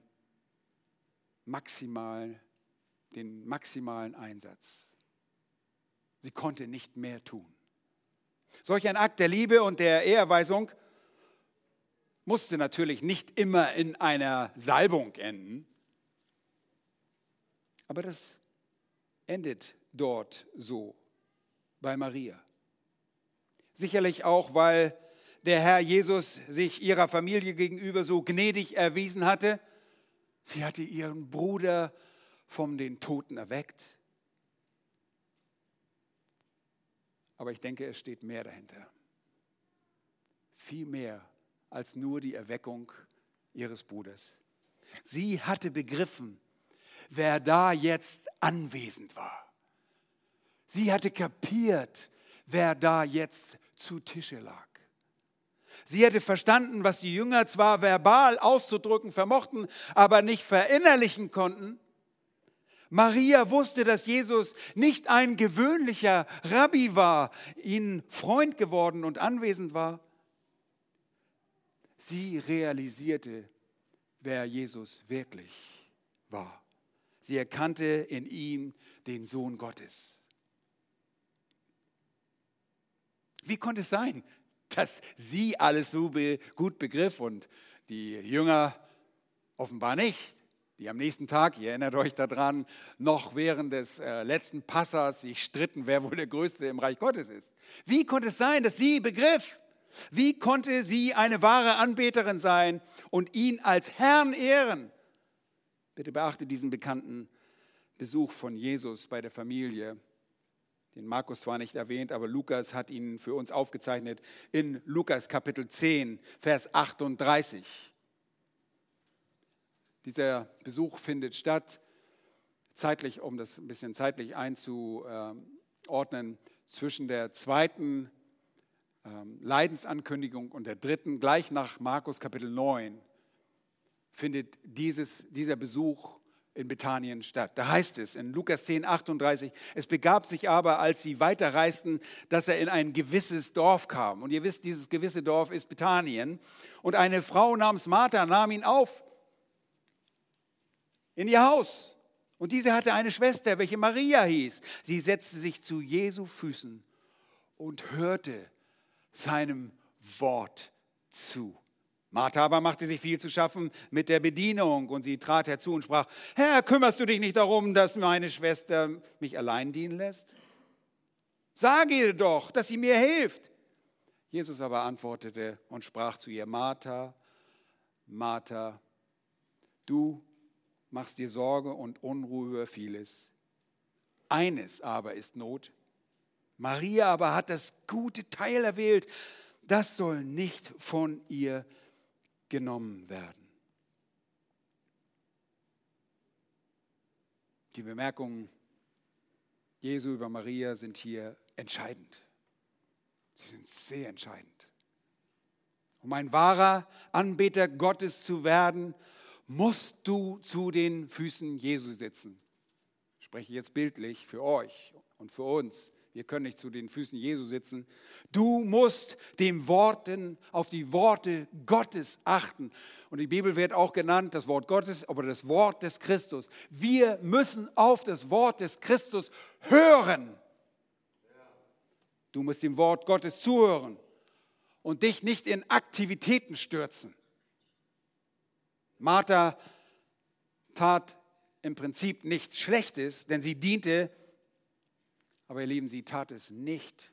maximalen, den maximalen Einsatz. Sie konnte nicht mehr tun. Solch ein Akt der Liebe und der Ehrweisung musste natürlich nicht immer in einer Salbung enden, aber das endet dort so bei Maria. Sicherlich auch, weil der Herr Jesus sich ihrer Familie gegenüber so gnädig erwiesen hatte. Sie hatte ihren Bruder von den Toten erweckt. Aber ich denke, es steht mehr dahinter. Viel mehr als nur die Erweckung ihres Bruders. Sie hatte begriffen, wer da jetzt anwesend war. Sie hatte kapiert, wer da jetzt zu Tische lag. Sie hätte verstanden, was die Jünger zwar verbal auszudrücken vermochten, aber nicht verinnerlichen konnten. Maria wusste, dass Jesus nicht ein gewöhnlicher Rabbi war, ihnen Freund geworden und anwesend war. Sie realisierte, wer Jesus wirklich war. Sie erkannte in ihm den Sohn Gottes. Wie konnte es sein, dass sie alles so gut begriff und die Jünger offenbar nicht. Die am nächsten Tag, ihr erinnert euch daran, noch während des äh, letzten Passers sich stritten, wer wohl der Größte im Reich Gottes ist. Wie konnte es sein, dass sie begriff? Wie konnte sie eine wahre Anbeterin sein und ihn als Herrn ehren? Bitte beachte diesen bekannten Besuch von Jesus bei der Familie den Markus zwar nicht erwähnt, aber Lukas hat ihn für uns aufgezeichnet in Lukas Kapitel 10, Vers 38. Dieser Besuch findet statt, zeitlich, um das ein bisschen zeitlich einzuordnen, zwischen der zweiten ähm, Leidensankündigung und der dritten, gleich nach Markus Kapitel 9. findet dieses, dieser Besuch in Bethanien statt. Da heißt es in Lukas 10, 38, es begab sich aber, als sie weiterreisten, dass er in ein gewisses Dorf kam. Und ihr wisst, dieses gewisse Dorf ist Bethanien. Und eine Frau namens Martha nahm ihn auf in ihr Haus. Und diese hatte eine Schwester, welche Maria hieß. Sie setzte sich zu Jesu Füßen und hörte seinem Wort zu. Martha aber machte sich viel zu schaffen mit der Bedienung und sie trat herzu und sprach, Herr, kümmerst du dich nicht darum, dass meine Schwester mich allein dienen lässt? Sage ihr doch, dass sie mir hilft. Jesus aber antwortete und sprach zu ihr, Martha, Martha, du machst dir Sorge und Unruhe über vieles. Eines aber ist Not. Maria aber hat das gute Teil erwählt, das soll nicht von ihr genommen werden. Die Bemerkungen Jesu über Maria sind hier entscheidend. Sie sind sehr entscheidend. Um ein wahrer Anbeter Gottes zu werden, musst du zu den Füßen Jesu sitzen. Ich spreche jetzt bildlich für euch und für uns. Wir können nicht zu den Füßen Jesu sitzen. Du musst dem Worten, auf die Worte Gottes achten. Und die Bibel wird auch genannt, das Wort Gottes, aber das Wort des Christus. Wir müssen auf das Wort des Christus hören. Du musst dem Wort Gottes zuhören und dich nicht in Aktivitäten stürzen. Martha tat im Prinzip nichts Schlechtes, denn sie diente aber ihr Lieben, sie tat es nicht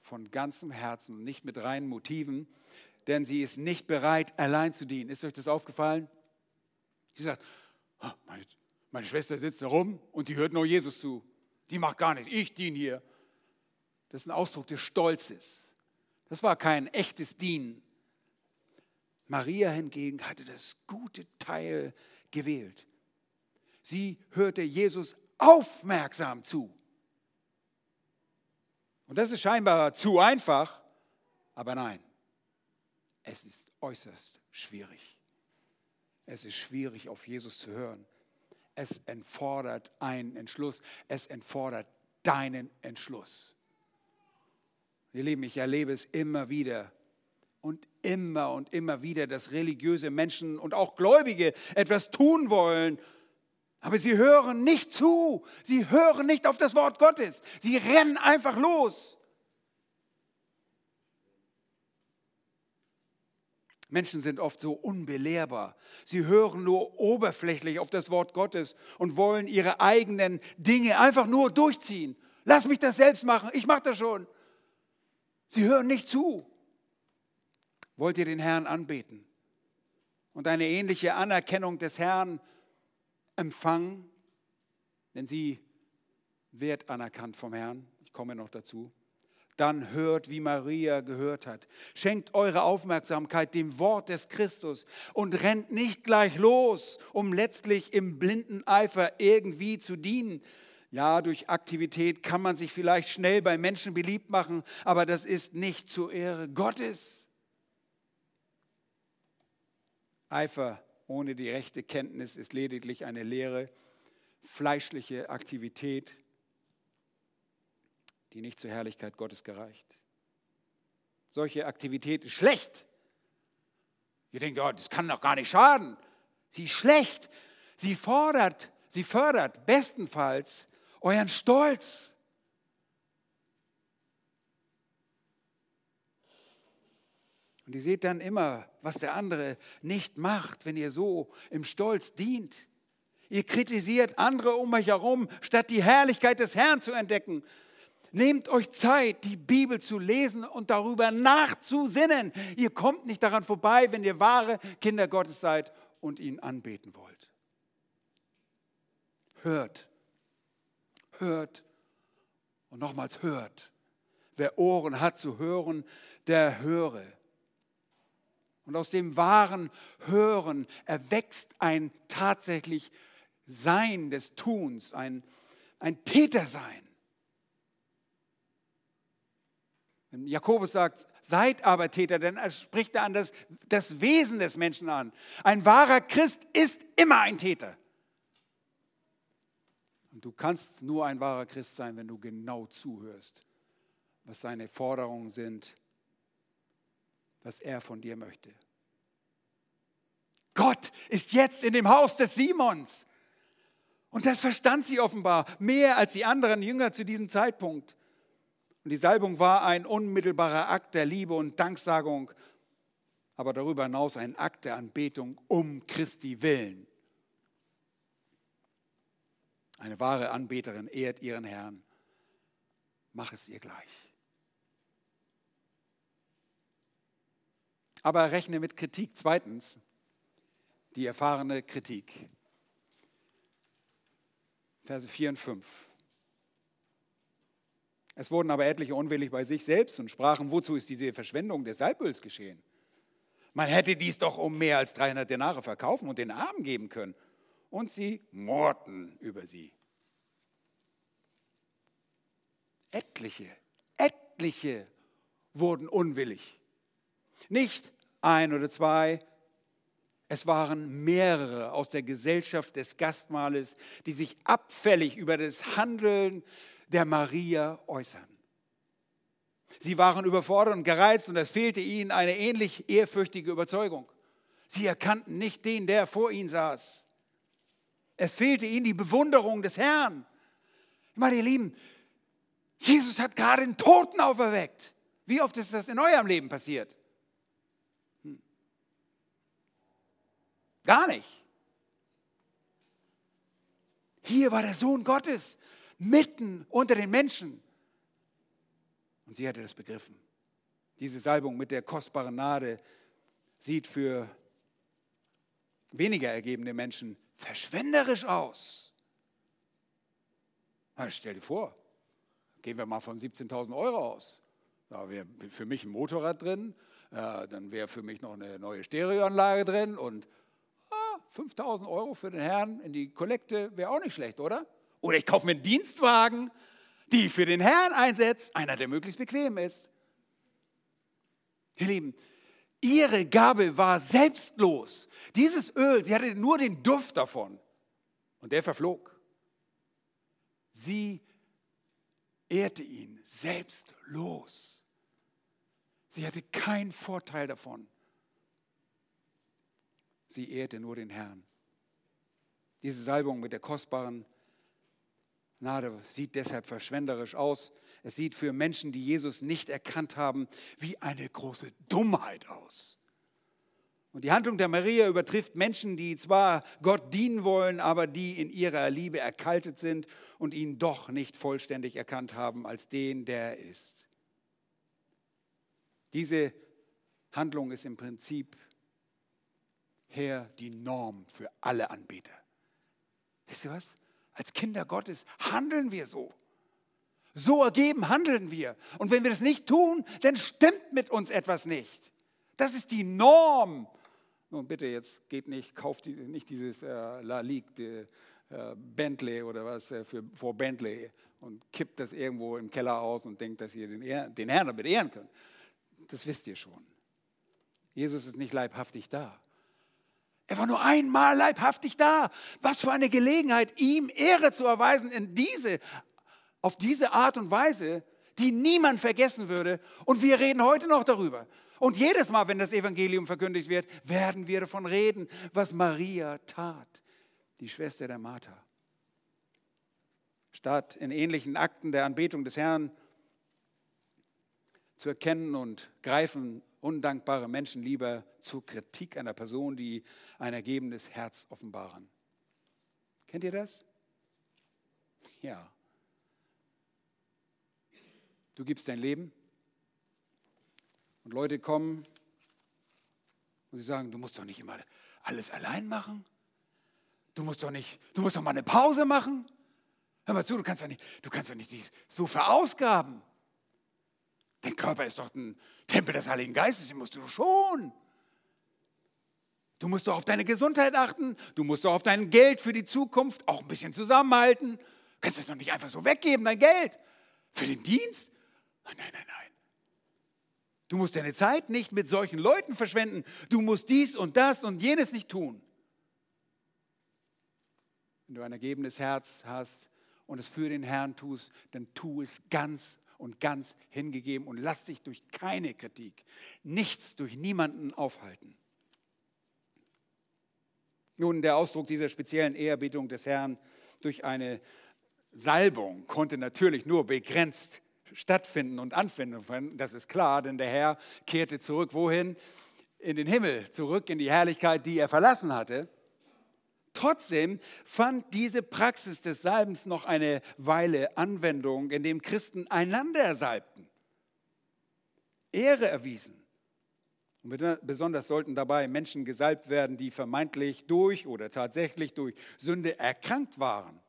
von ganzem Herzen und nicht mit reinen Motiven, denn sie ist nicht bereit, allein zu dienen. Ist euch das aufgefallen? Sie sagt, oh, meine, meine Schwester sitzt da rum und die hört nur Jesus zu. Die macht gar nichts. Ich diene hier. Das ist ein Ausdruck des Stolzes. Das war kein echtes Dienen. Maria hingegen hatte das gute Teil gewählt. Sie hörte Jesus aufmerksam zu. Und das ist scheinbar zu einfach, aber nein, es ist äußerst schwierig. Es ist schwierig, auf Jesus zu hören. Es entfordert einen Entschluss. Es entfordert deinen Entschluss. Ihr Lieben, ich erlebe es immer wieder und immer und immer wieder, dass religiöse Menschen und auch Gläubige etwas tun wollen, aber sie hören nicht zu. Sie hören nicht auf das Wort Gottes. Sie rennen einfach los. Menschen sind oft so unbelehrbar. Sie hören nur oberflächlich auf das Wort Gottes und wollen ihre eigenen Dinge einfach nur durchziehen. Lass mich das selbst machen, ich mache das schon. Sie hören nicht zu. Wollt ihr den Herrn anbeten und eine ähnliche Anerkennung des Herrn empfangen, denn sie wird anerkannt vom Herrn. Ich komme noch dazu. Dann hört, wie Maria gehört hat. Schenkt eure Aufmerksamkeit dem Wort des Christus und rennt nicht gleich los, um letztlich im blinden Eifer irgendwie zu dienen. Ja, durch Aktivität kann man sich vielleicht schnell bei Menschen beliebt machen, aber das ist nicht zur Ehre Gottes. Eifer ohne die rechte Kenntnis ist lediglich eine leere, fleischliche Aktivität, die nicht zur Herrlichkeit Gottes gereicht. Solche Aktivität ist schlecht. Ihr denkt, oh, das kann doch gar nicht schaden. Sie ist schlecht. Sie fordert, sie fördert bestenfalls euren Stolz. Und ihr seht dann immer, was der andere nicht macht, wenn ihr so im Stolz dient. Ihr kritisiert andere um euch herum, statt die Herrlichkeit des Herrn zu entdecken. Nehmt euch Zeit, die Bibel zu lesen und darüber nachzusinnen. Ihr kommt nicht daran vorbei, wenn ihr wahre Kinder Gottes seid und ihn anbeten wollt. Hört, hört und nochmals hört. Wer Ohren hat zu hören, der höre. Und aus dem wahren Hören erwächst ein tatsächlich Sein des Tuns, ein, ein Tätersein. Wenn Jakobus sagt, seid aber Täter, dann spricht er an das, das Wesen des Menschen an. Ein wahrer Christ ist immer ein Täter. Und du kannst nur ein wahrer Christ sein, wenn du genau zuhörst, was seine Forderungen sind, was er von dir möchte. Gott ist jetzt in dem Haus des Simons. Und das verstand sie offenbar mehr als die anderen Jünger zu diesem Zeitpunkt. Und die Salbung war ein unmittelbarer Akt der Liebe und Danksagung, aber darüber hinaus ein Akt der Anbetung um Christi willen. Eine wahre Anbeterin ehrt ihren Herrn. Mach es ihr gleich. Aber rechne mit Kritik. Zweitens, die erfahrene Kritik. Verse 4 und 5. Es wurden aber etliche unwillig bei sich selbst und sprachen, wozu ist diese Verschwendung des Salböls geschehen? Man hätte dies doch um mehr als 300 Denare verkaufen und den Armen geben können. Und sie mordten über sie. Etliche, etliche wurden unwillig. Nicht ein oder zwei, es waren mehrere aus der Gesellschaft des Gastmahles, die sich abfällig über das Handeln der Maria äußern. Sie waren überfordert und gereizt und es fehlte ihnen eine ähnlich ehrfürchtige Überzeugung. Sie erkannten nicht den, der vor ihnen saß. Es fehlte ihnen die Bewunderung des Herrn. Ich meine, ihr Lieben, Jesus hat gerade den Toten auferweckt. Wie oft ist das in eurem Leben passiert? Gar nicht. Hier war der Sohn Gottes mitten unter den Menschen. Und sie hatte das begriffen. Diese Salbung mit der kostbaren Nade sieht für weniger ergebene Menschen verschwenderisch aus. Na, stell dir vor, gehen wir mal von 17.000 Euro aus. Da wäre für mich ein Motorrad drin, äh, dann wäre für mich noch eine neue Stereoanlage drin und 5000 Euro für den Herrn in die Kollekte wäre auch nicht schlecht, oder? Oder ich kaufe mir einen Dienstwagen, die für den Herrn einsetze, einer, der möglichst bequem ist. Ihr Lieben, ihre Gabe war selbstlos. Dieses Öl, sie hatte nur den Duft davon und der verflog. Sie ehrte ihn selbstlos. Sie hatte keinen Vorteil davon. Sie ehrte nur den Herrn. Diese Salbung mit der kostbaren Gnade sieht deshalb verschwenderisch aus. Es sieht für Menschen, die Jesus nicht erkannt haben, wie eine große Dummheit aus. Und die Handlung der Maria übertrifft Menschen, die zwar Gott dienen wollen, aber die in ihrer Liebe erkaltet sind und ihn doch nicht vollständig erkannt haben als den, der er ist. Diese Handlung ist im Prinzip her die Norm für alle Anbeter. Wisst ihr was? Als Kinder Gottes handeln wir so. So ergeben handeln wir. Und wenn wir das nicht tun, dann stimmt mit uns etwas nicht. Das ist die Norm. Nun bitte, jetzt geht nicht, kauft nicht dieses äh, La Ligue, die, äh, Bentley oder was äh, für, vor Bentley und kippt das irgendwo im Keller aus und denkt, dass ihr den, den Herrn damit ehren könnt. Das wisst ihr schon. Jesus ist nicht leibhaftig da. Er war nur einmal leibhaftig da. Was für eine Gelegenheit, ihm Ehre zu erweisen in diese, auf diese Art und Weise, die niemand vergessen würde. Und wir reden heute noch darüber. Und jedes Mal, wenn das Evangelium verkündigt wird, werden wir davon reden, was Maria tat, die Schwester der Martha. Statt in ähnlichen Akten der Anbetung des Herrn zu erkennen und greifen undankbare Menschen lieber zur Kritik einer Person, die ein ergebenes Herz offenbaren. Kennt ihr das? Ja. Du gibst dein Leben und Leute kommen und sie sagen, du musst doch nicht immer alles allein machen. Du musst doch nicht, du musst doch mal eine Pause machen. Hör mal zu, du kannst doch nicht, du kannst doch nicht so verausgaben. Dein Körper ist doch ein Tempel des Heiligen Geistes, den musst du schon. Du musst doch auf deine Gesundheit achten, du musst doch auf dein Geld für die Zukunft auch ein bisschen zusammenhalten. Du kannst das doch nicht einfach so weggeben, dein Geld. Für den Dienst? Nein, nein, nein. Du musst deine Zeit nicht mit solchen Leuten verschwenden. Du musst dies und das und jenes nicht tun. Wenn du ein ergebenes Herz hast und es für den Herrn tust, dann tu es ganz und ganz hingegeben und lass dich durch keine Kritik, nichts durch niemanden aufhalten. Nun, der Ausdruck dieser speziellen Ehrerbietung des Herrn durch eine Salbung konnte natürlich nur begrenzt stattfinden und anfinden. Das ist klar, denn der Herr kehrte zurück. Wohin? In den Himmel, zurück in die Herrlichkeit, die er verlassen hatte. Trotzdem fand diese Praxis des Salbens noch eine Weile Anwendung, indem Christen einander salbten, Ehre erwiesen. Und besonders sollten dabei Menschen gesalbt werden, die vermeintlich durch oder tatsächlich durch Sünde erkrankt waren.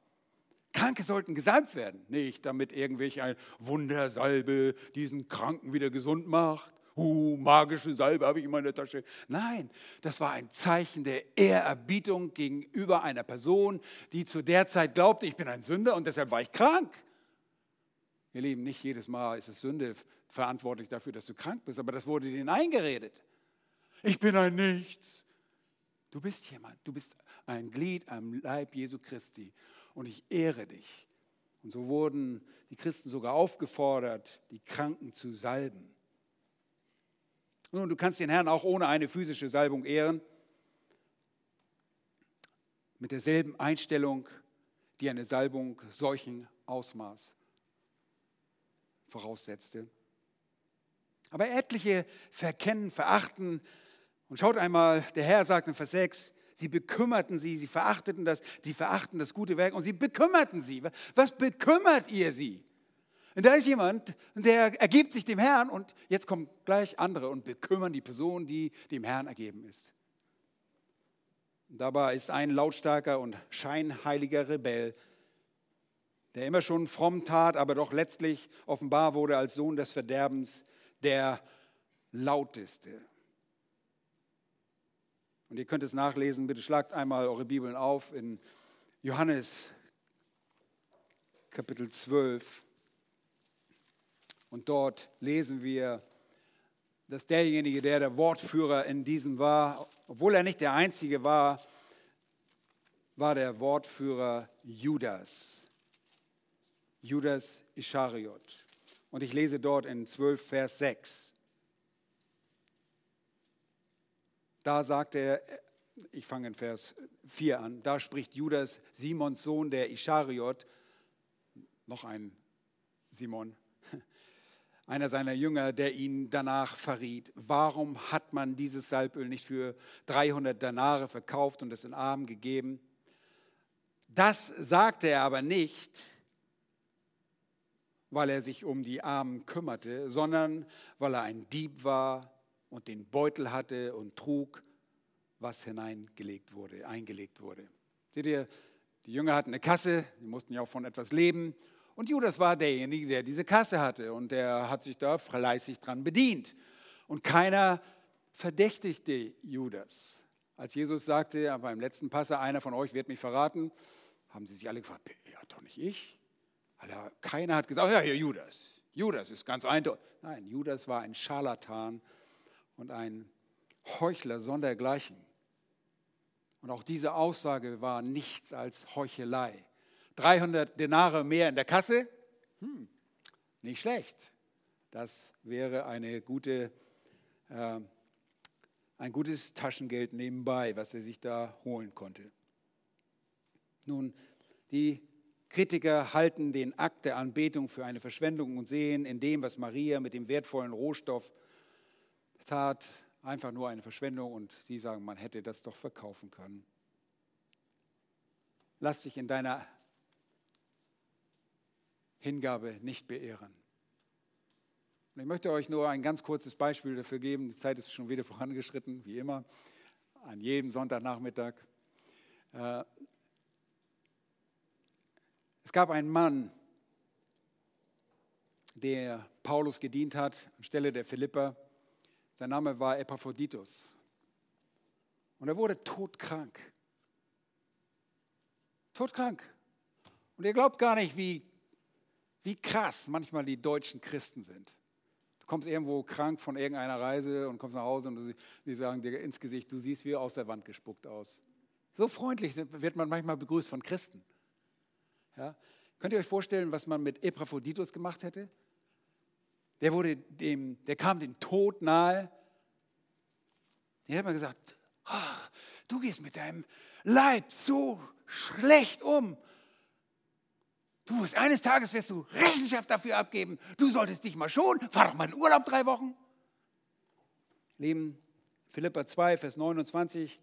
Kranke sollten gesalbt werden, nicht damit irgendwelche Wundersalbe diesen Kranken wieder gesund macht. Uh, magische Salbe habe ich in meiner Tasche. Nein, das war ein Zeichen der Ehrerbietung gegenüber einer Person, die zu der Zeit glaubte, ich bin ein Sünder und deshalb war ich krank. Ihr Lieben, nicht jedes Mal ist es Sünde verantwortlich dafür, dass du krank bist, aber das wurde denen eingeredet. Ich bin ein Nichts. Du bist jemand, du bist ein Glied am Leib Jesu Christi und ich ehre dich. Und so wurden die Christen sogar aufgefordert, die Kranken zu salben. Nun, du kannst den Herrn auch ohne eine physische Salbung ehren, mit derselben Einstellung, die eine Salbung solchen Ausmaß voraussetzte. Aber etliche verkennen, verachten. Und schaut einmal, der Herr sagt in Vers 6, Sie bekümmerten sie, sie verachteten das, sie verachten das gute Werk und sie bekümmerten sie. Was bekümmert ihr sie? Und da ist jemand, der ergibt sich dem Herrn und jetzt kommen gleich andere und bekümmern die Person, die dem Herrn ergeben ist. Dabei ist ein lautstarker und scheinheiliger Rebell, der immer schon fromm tat, aber doch letztlich offenbar wurde als Sohn des Verderbens, der lauteste. Und ihr könnt es nachlesen, bitte schlagt einmal eure Bibeln auf in Johannes Kapitel 12. Und dort lesen wir, dass derjenige, der der Wortführer in diesem war, obwohl er nicht der Einzige war, war der Wortführer Judas. Judas Ischariot. Und ich lese dort in 12, Vers 6. Da sagt er, ich fange in Vers 4 an, da spricht Judas, Simons Sohn der Ischariot, noch ein Simon, einer seiner Jünger, der ihn danach verriet. Warum hat man dieses Salböl nicht für 300 Danare verkauft und es in Armen gegeben? Das sagte er aber nicht, weil er sich um die Armen kümmerte, sondern weil er ein Dieb war und den Beutel hatte und trug, was hineingelegt wurde, eingelegt wurde. Seht ihr, die Jünger hatten eine Kasse, die mussten ja auch von etwas leben. Und Judas war derjenige, der diese Kasse hatte und der hat sich da fleißig dran bedient. Und keiner verdächtigte Judas. Als Jesus sagte beim letzten Passer, einer von euch wird mich verraten, haben sie sich alle gefragt, ja doch nicht ich. Keiner hat gesagt, ja, ja, Judas. Judas ist ganz eindeutig. Nein, Judas war ein Scharlatan und ein Heuchler sondergleichen. Und auch diese Aussage war nichts als Heuchelei. 300 Denare mehr in der Kasse? Hm, nicht schlecht. Das wäre eine gute, äh, ein gutes Taschengeld nebenbei, was er sich da holen konnte. Nun, die Kritiker halten den Akt der Anbetung für eine Verschwendung und sehen in dem, was Maria mit dem wertvollen Rohstoff tat, einfach nur eine Verschwendung und sie sagen, man hätte das doch verkaufen können. Lass dich in deiner Hingabe nicht beehren. Und ich möchte euch nur ein ganz kurzes Beispiel dafür geben. Die Zeit ist schon wieder vorangeschritten, wie immer, an jedem Sonntagnachmittag. Äh, es gab einen Mann, der Paulus gedient hat, anstelle der Philipper. Sein Name war Epaphroditus. Und er wurde todkrank. Todkrank. Und ihr glaubt gar nicht, wie, wie krass manchmal die deutschen Christen sind. Du kommst irgendwo krank von irgendeiner Reise und kommst nach Hause und die sagen dir ins Gesicht, du siehst wie aus der Wand gespuckt aus. So freundlich wird man manchmal begrüßt von Christen. Ja? Könnt ihr euch vorstellen, was man mit Epaphroditus gemacht hätte? Der, wurde dem, der kam dem Tod nahe. Den hat man gesagt, ach, du gehst mit deinem Leib so schlecht um. Du wirst eines Tages wirst du Rechenschaft dafür abgeben. Du solltest dich mal schon, fahr doch mal in Urlaub drei Wochen. Lieben Philippa 2, Vers 29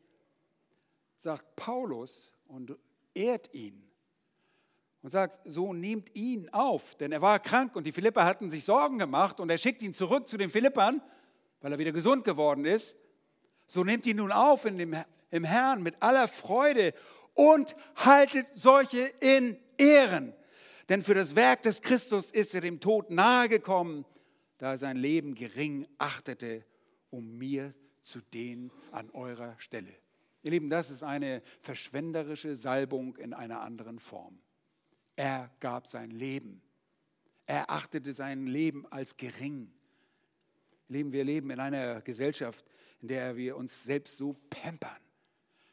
sagt Paulus und ehrt ihn und sagt, so nehmt ihn auf, denn er war krank und die Philipper hatten sich Sorgen gemacht und er schickt ihn zurück zu den Philippern, weil er wieder gesund geworden ist. So nehmt ihn nun auf in dem, im Herrn mit aller Freude und haltet solche in Ehren. Denn für das Werk des Christus ist er dem Tod nahegekommen, da er sein Leben gering achtete, um mir zu dienen an eurer Stelle. Ihr Lieben, das ist eine verschwenderische Salbung in einer anderen Form. Er gab sein Leben. Er achtete sein Leben als gering. Leben, wir leben in einer Gesellschaft, in der wir uns selbst so pampern.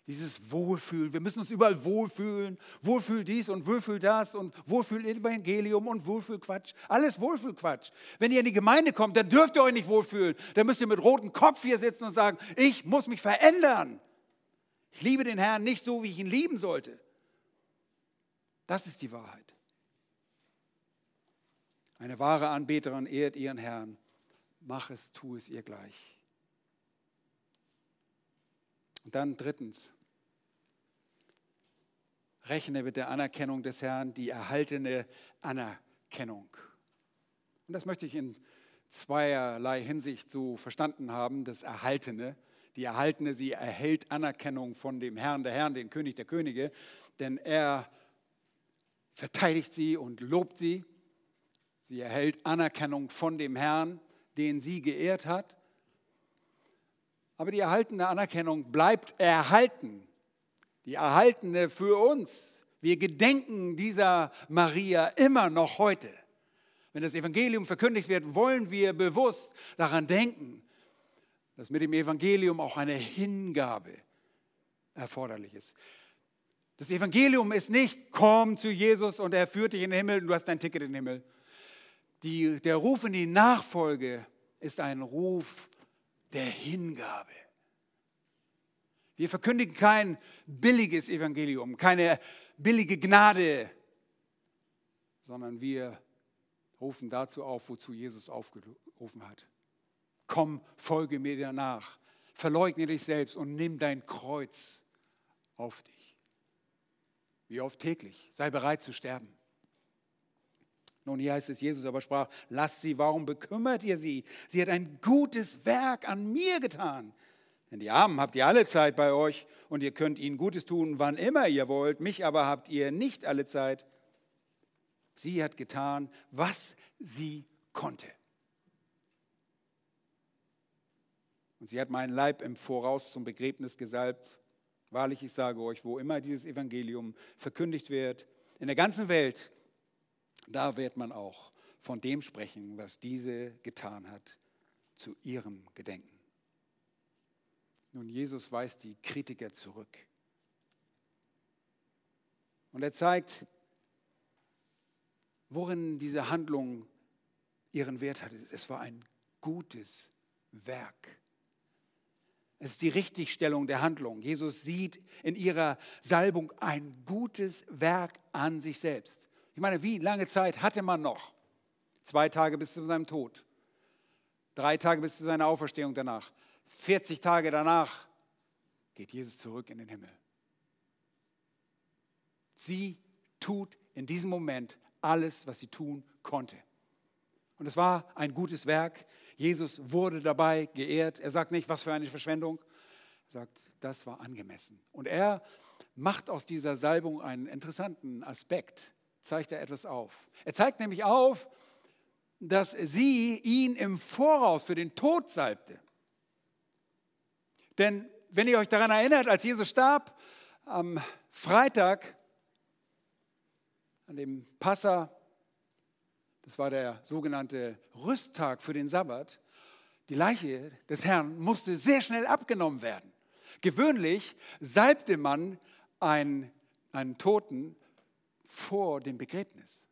Dieses Wohlfühlen, wir müssen uns überall wohlfühlen. Wohlfühl dies und Wohlfühl das und Wohlfühl Evangelium und Wohlfühlquatsch. Alles Wohlfühlquatsch. Wenn ihr in die Gemeinde kommt, dann dürft ihr euch nicht wohlfühlen. Dann müsst ihr mit rotem Kopf hier sitzen und sagen, ich muss mich verändern. Ich liebe den Herrn nicht so, wie ich ihn lieben sollte. Das ist die Wahrheit. Eine wahre Anbeterin ehrt ihren Herrn. Mach es, tu es ihr gleich. Und dann drittens, rechne mit der Anerkennung des Herrn, die erhaltene Anerkennung. Und das möchte ich in zweierlei Hinsicht so verstanden haben, das Erhaltene. Die Erhaltene, sie erhält Anerkennung von dem Herrn der Herren, dem König der Könige, denn er verteidigt sie und lobt sie. Sie erhält Anerkennung von dem Herrn, den sie geehrt hat. Aber die erhaltene Anerkennung bleibt erhalten. Die erhaltene für uns. Wir gedenken dieser Maria immer noch heute. Wenn das Evangelium verkündigt wird, wollen wir bewusst daran denken, dass mit dem Evangelium auch eine Hingabe erforderlich ist. Das Evangelium ist nicht, komm zu Jesus und er führt dich in den Himmel und du hast dein Ticket in den Himmel. Die, der Ruf in die Nachfolge ist ein Ruf der Hingabe. Wir verkündigen kein billiges Evangelium, keine billige Gnade, sondern wir rufen dazu auf, wozu Jesus aufgerufen hat. Komm, folge mir danach, verleugne dich selbst und nimm dein Kreuz auf dich. Wie oft täglich. Sei bereit zu sterben. Nun, hier heißt es, Jesus aber sprach, lasst sie, warum bekümmert ihr sie? Sie hat ein gutes Werk an mir getan. Denn die Armen habt ihr alle Zeit bei euch und ihr könnt ihnen Gutes tun, wann immer ihr wollt. Mich aber habt ihr nicht alle Zeit. Sie hat getan, was sie konnte. Und sie hat meinen Leib im Voraus zum Begräbnis gesalbt. Wahrlich, ich sage euch, wo immer dieses Evangelium verkündigt wird, in der ganzen Welt, da wird man auch von dem sprechen, was diese getan hat, zu ihrem Gedenken. Nun, Jesus weist die Kritiker zurück. Und er zeigt, worin diese Handlung ihren Wert hatte. Es war ein gutes Werk. Es ist die Richtigstellung der Handlung. Jesus sieht in ihrer Salbung ein gutes Werk an sich selbst. Ich meine, wie lange Zeit hatte man noch? Zwei Tage bis zu seinem Tod. Drei Tage bis zu seiner Auferstehung danach. 40 Tage danach geht Jesus zurück in den Himmel. Sie tut in diesem Moment alles, was sie tun konnte. Und es war ein gutes Werk. Jesus wurde dabei geehrt. Er sagt nicht, was für eine Verschwendung. Er sagt, das war angemessen. Und er macht aus dieser Salbung einen interessanten Aspekt, zeigt er etwas auf. Er zeigt nämlich auf, dass sie ihn im Voraus für den Tod salbte. Denn wenn ihr euch daran erinnert, als Jesus starb, am Freitag, an dem Passa, das war der sogenannte Rüsttag für den Sabbat, die Leiche des Herrn musste sehr schnell abgenommen werden. Gewöhnlich salbte man einen, einen Toten vor dem Begräbnis.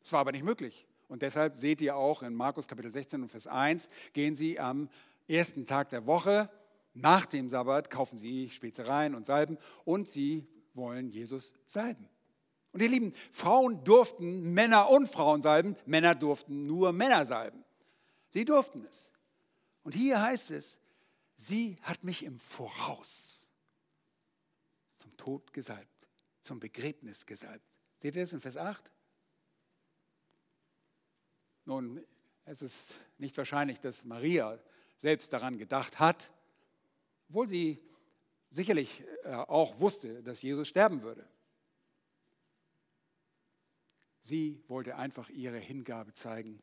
Das war aber nicht möglich. Und deshalb seht ihr auch in Markus Kapitel 16 und Vers 1, gehen sie am ersten Tag der Woche nach dem Sabbat, kaufen sie Spezereien und Salben und sie wollen Jesus salben. Und ihr Lieben, Frauen durften Männer und Frauen salben, Männer durften nur Männer salben. Sie durften es. Und hier heißt es, sie hat mich im Voraus zum Tod gesalbt, zum Begräbnis gesalbt. Seht ihr das in Vers 8? Nun, es ist nicht wahrscheinlich, dass Maria selbst daran gedacht hat, obwohl sie sicherlich äh, auch wusste, dass Jesus sterben würde. Sie wollte einfach ihre Hingabe zeigen.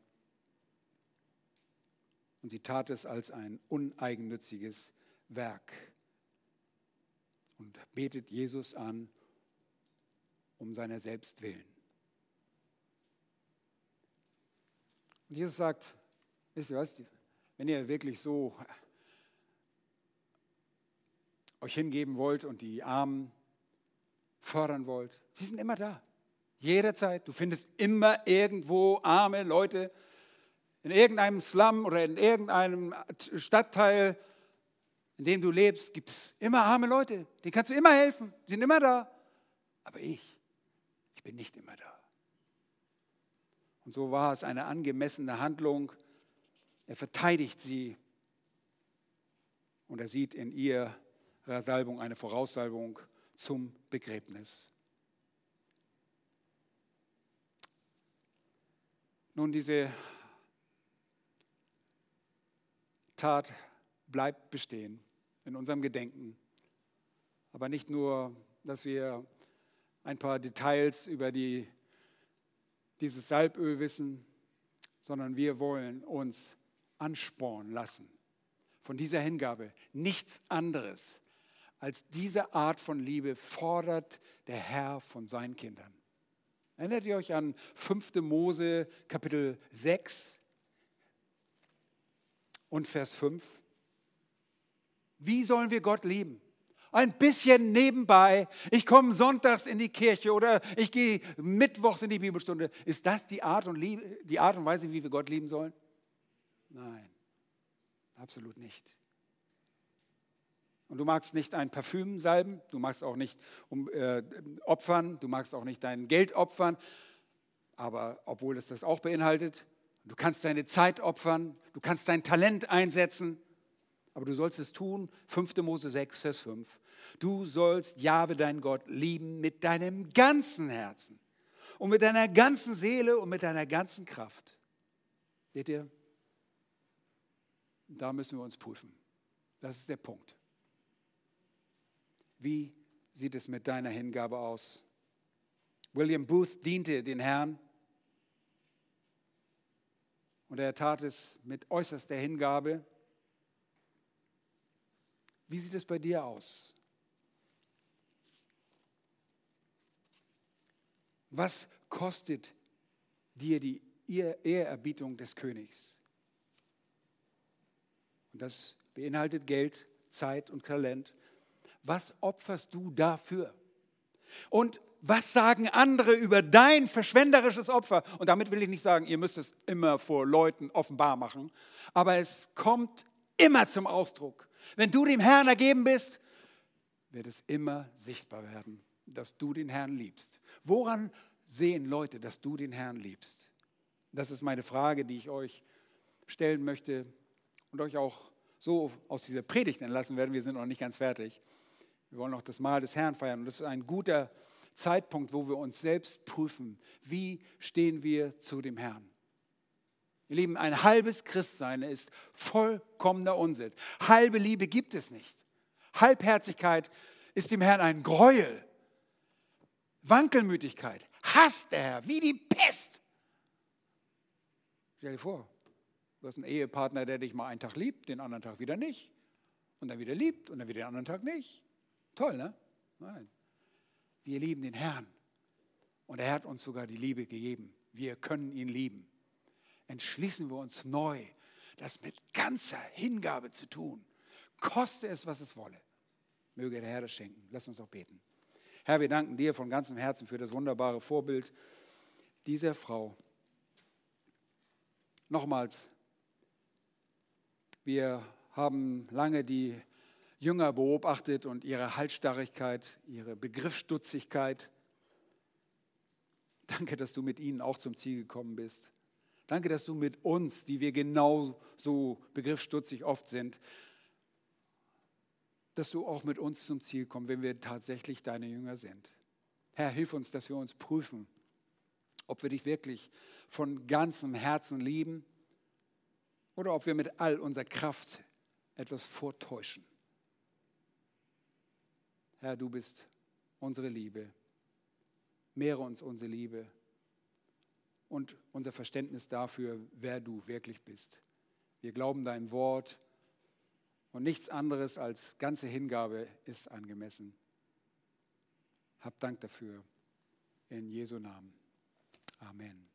Und sie tat es als ein uneigennütziges Werk und betet Jesus an um seiner selbst willen. Und Jesus sagt, wisst ihr was, wenn ihr wirklich so euch hingeben wollt und die Armen fördern wollt, sie sind immer da. Jederzeit. Du findest immer irgendwo arme Leute in irgendeinem Slum oder in irgendeinem Stadtteil, in dem du lebst, gibt es immer arme Leute. Die kannst du immer helfen. Die sind immer da. Aber ich, ich bin nicht immer da. Und so war es eine angemessene Handlung. Er verteidigt sie und er sieht in ihrer Salbung eine Voraussalbung zum Begräbnis. Nun, diese Tat bleibt bestehen in unserem Gedenken. Aber nicht nur, dass wir ein paar Details über die, dieses Salböl wissen, sondern wir wollen uns anspornen lassen von dieser Hingabe. Nichts anderes als diese Art von Liebe fordert der Herr von seinen Kindern. Erinnert ihr euch an 5. Mose Kapitel 6 und Vers 5? Wie sollen wir Gott lieben? Ein bisschen nebenbei. Ich komme sonntags in die Kirche oder ich gehe mittwochs in die Bibelstunde. Ist das die Art und, Liebe, die Art und Weise, wie wir Gott lieben sollen? Nein, absolut nicht. Und du magst nicht ein Parfüm salben, du magst auch nicht um, äh, opfern, du magst auch nicht dein Geld opfern, aber obwohl es das auch beinhaltet, du kannst deine Zeit opfern, du kannst dein Talent einsetzen, aber du sollst es tun, 5. Mose 6, Vers 5. Du sollst Jahwe, dein Gott, lieben mit deinem ganzen Herzen und mit deiner ganzen Seele und mit deiner ganzen Kraft. Seht ihr? Da müssen wir uns prüfen. Das ist der Punkt. Wie sieht es mit deiner Hingabe aus? William Booth diente den Herrn und er tat es mit äußerster Hingabe. Wie sieht es bei dir aus? Was kostet dir die Ehrerbietung des Königs? Und das beinhaltet Geld, Zeit und Talent. Was opferst du dafür? Und was sagen andere über dein verschwenderisches Opfer? Und damit will ich nicht sagen, ihr müsst es immer vor Leuten offenbar machen, aber es kommt immer zum Ausdruck. Wenn du dem Herrn ergeben bist, wird es immer sichtbar werden, dass du den Herrn liebst. Woran sehen Leute, dass du den Herrn liebst? Das ist meine Frage, die ich euch stellen möchte und euch auch so aus dieser Predigt entlassen werden. Wir sind noch nicht ganz fertig. Wir wollen noch das Mahl des Herrn feiern. Und das ist ein guter Zeitpunkt, wo wir uns selbst prüfen, wie stehen wir zu dem Herrn. Ihr Lieben, ein halbes Christsein ist vollkommener Unsinn. Halbe Liebe gibt es nicht. Halbherzigkeit ist dem Herrn ein Gräuel. Wankelmütigkeit hasst er wie die Pest. Stell dir vor, du hast einen Ehepartner, der dich mal einen Tag liebt, den anderen Tag wieder nicht. Und dann wieder liebt und dann wieder den anderen Tag nicht. Toll, ne? Nein. Wir lieben den Herrn. Und er hat uns sogar die Liebe gegeben. wir können ihn lieben. Entschließen wir uns neu, das mit ganzer Hingabe zu tun. Koste es, was es wolle. Möge der Herr das schenken. Lass uns doch beten. Herr, wir danken dir von ganzem Herzen für das wunderbare Vorbild dieser Frau. Nochmals, wir haben lange die Jünger beobachtet und ihre Halsstarrigkeit, ihre Begriffsstutzigkeit. Danke, dass du mit ihnen auch zum Ziel gekommen bist. Danke, dass du mit uns, die wir genauso begriffsstutzig oft sind, dass du auch mit uns zum Ziel kommst, wenn wir tatsächlich deine Jünger sind. Herr, hilf uns, dass wir uns prüfen, ob wir dich wirklich von ganzem Herzen lieben oder ob wir mit all unserer Kraft etwas vortäuschen. Herr, du bist unsere Liebe. Mehre uns unsere Liebe und unser Verständnis dafür, wer du wirklich bist. Wir glauben dein Wort und nichts anderes als ganze Hingabe ist angemessen. Hab Dank dafür. In Jesu Namen. Amen.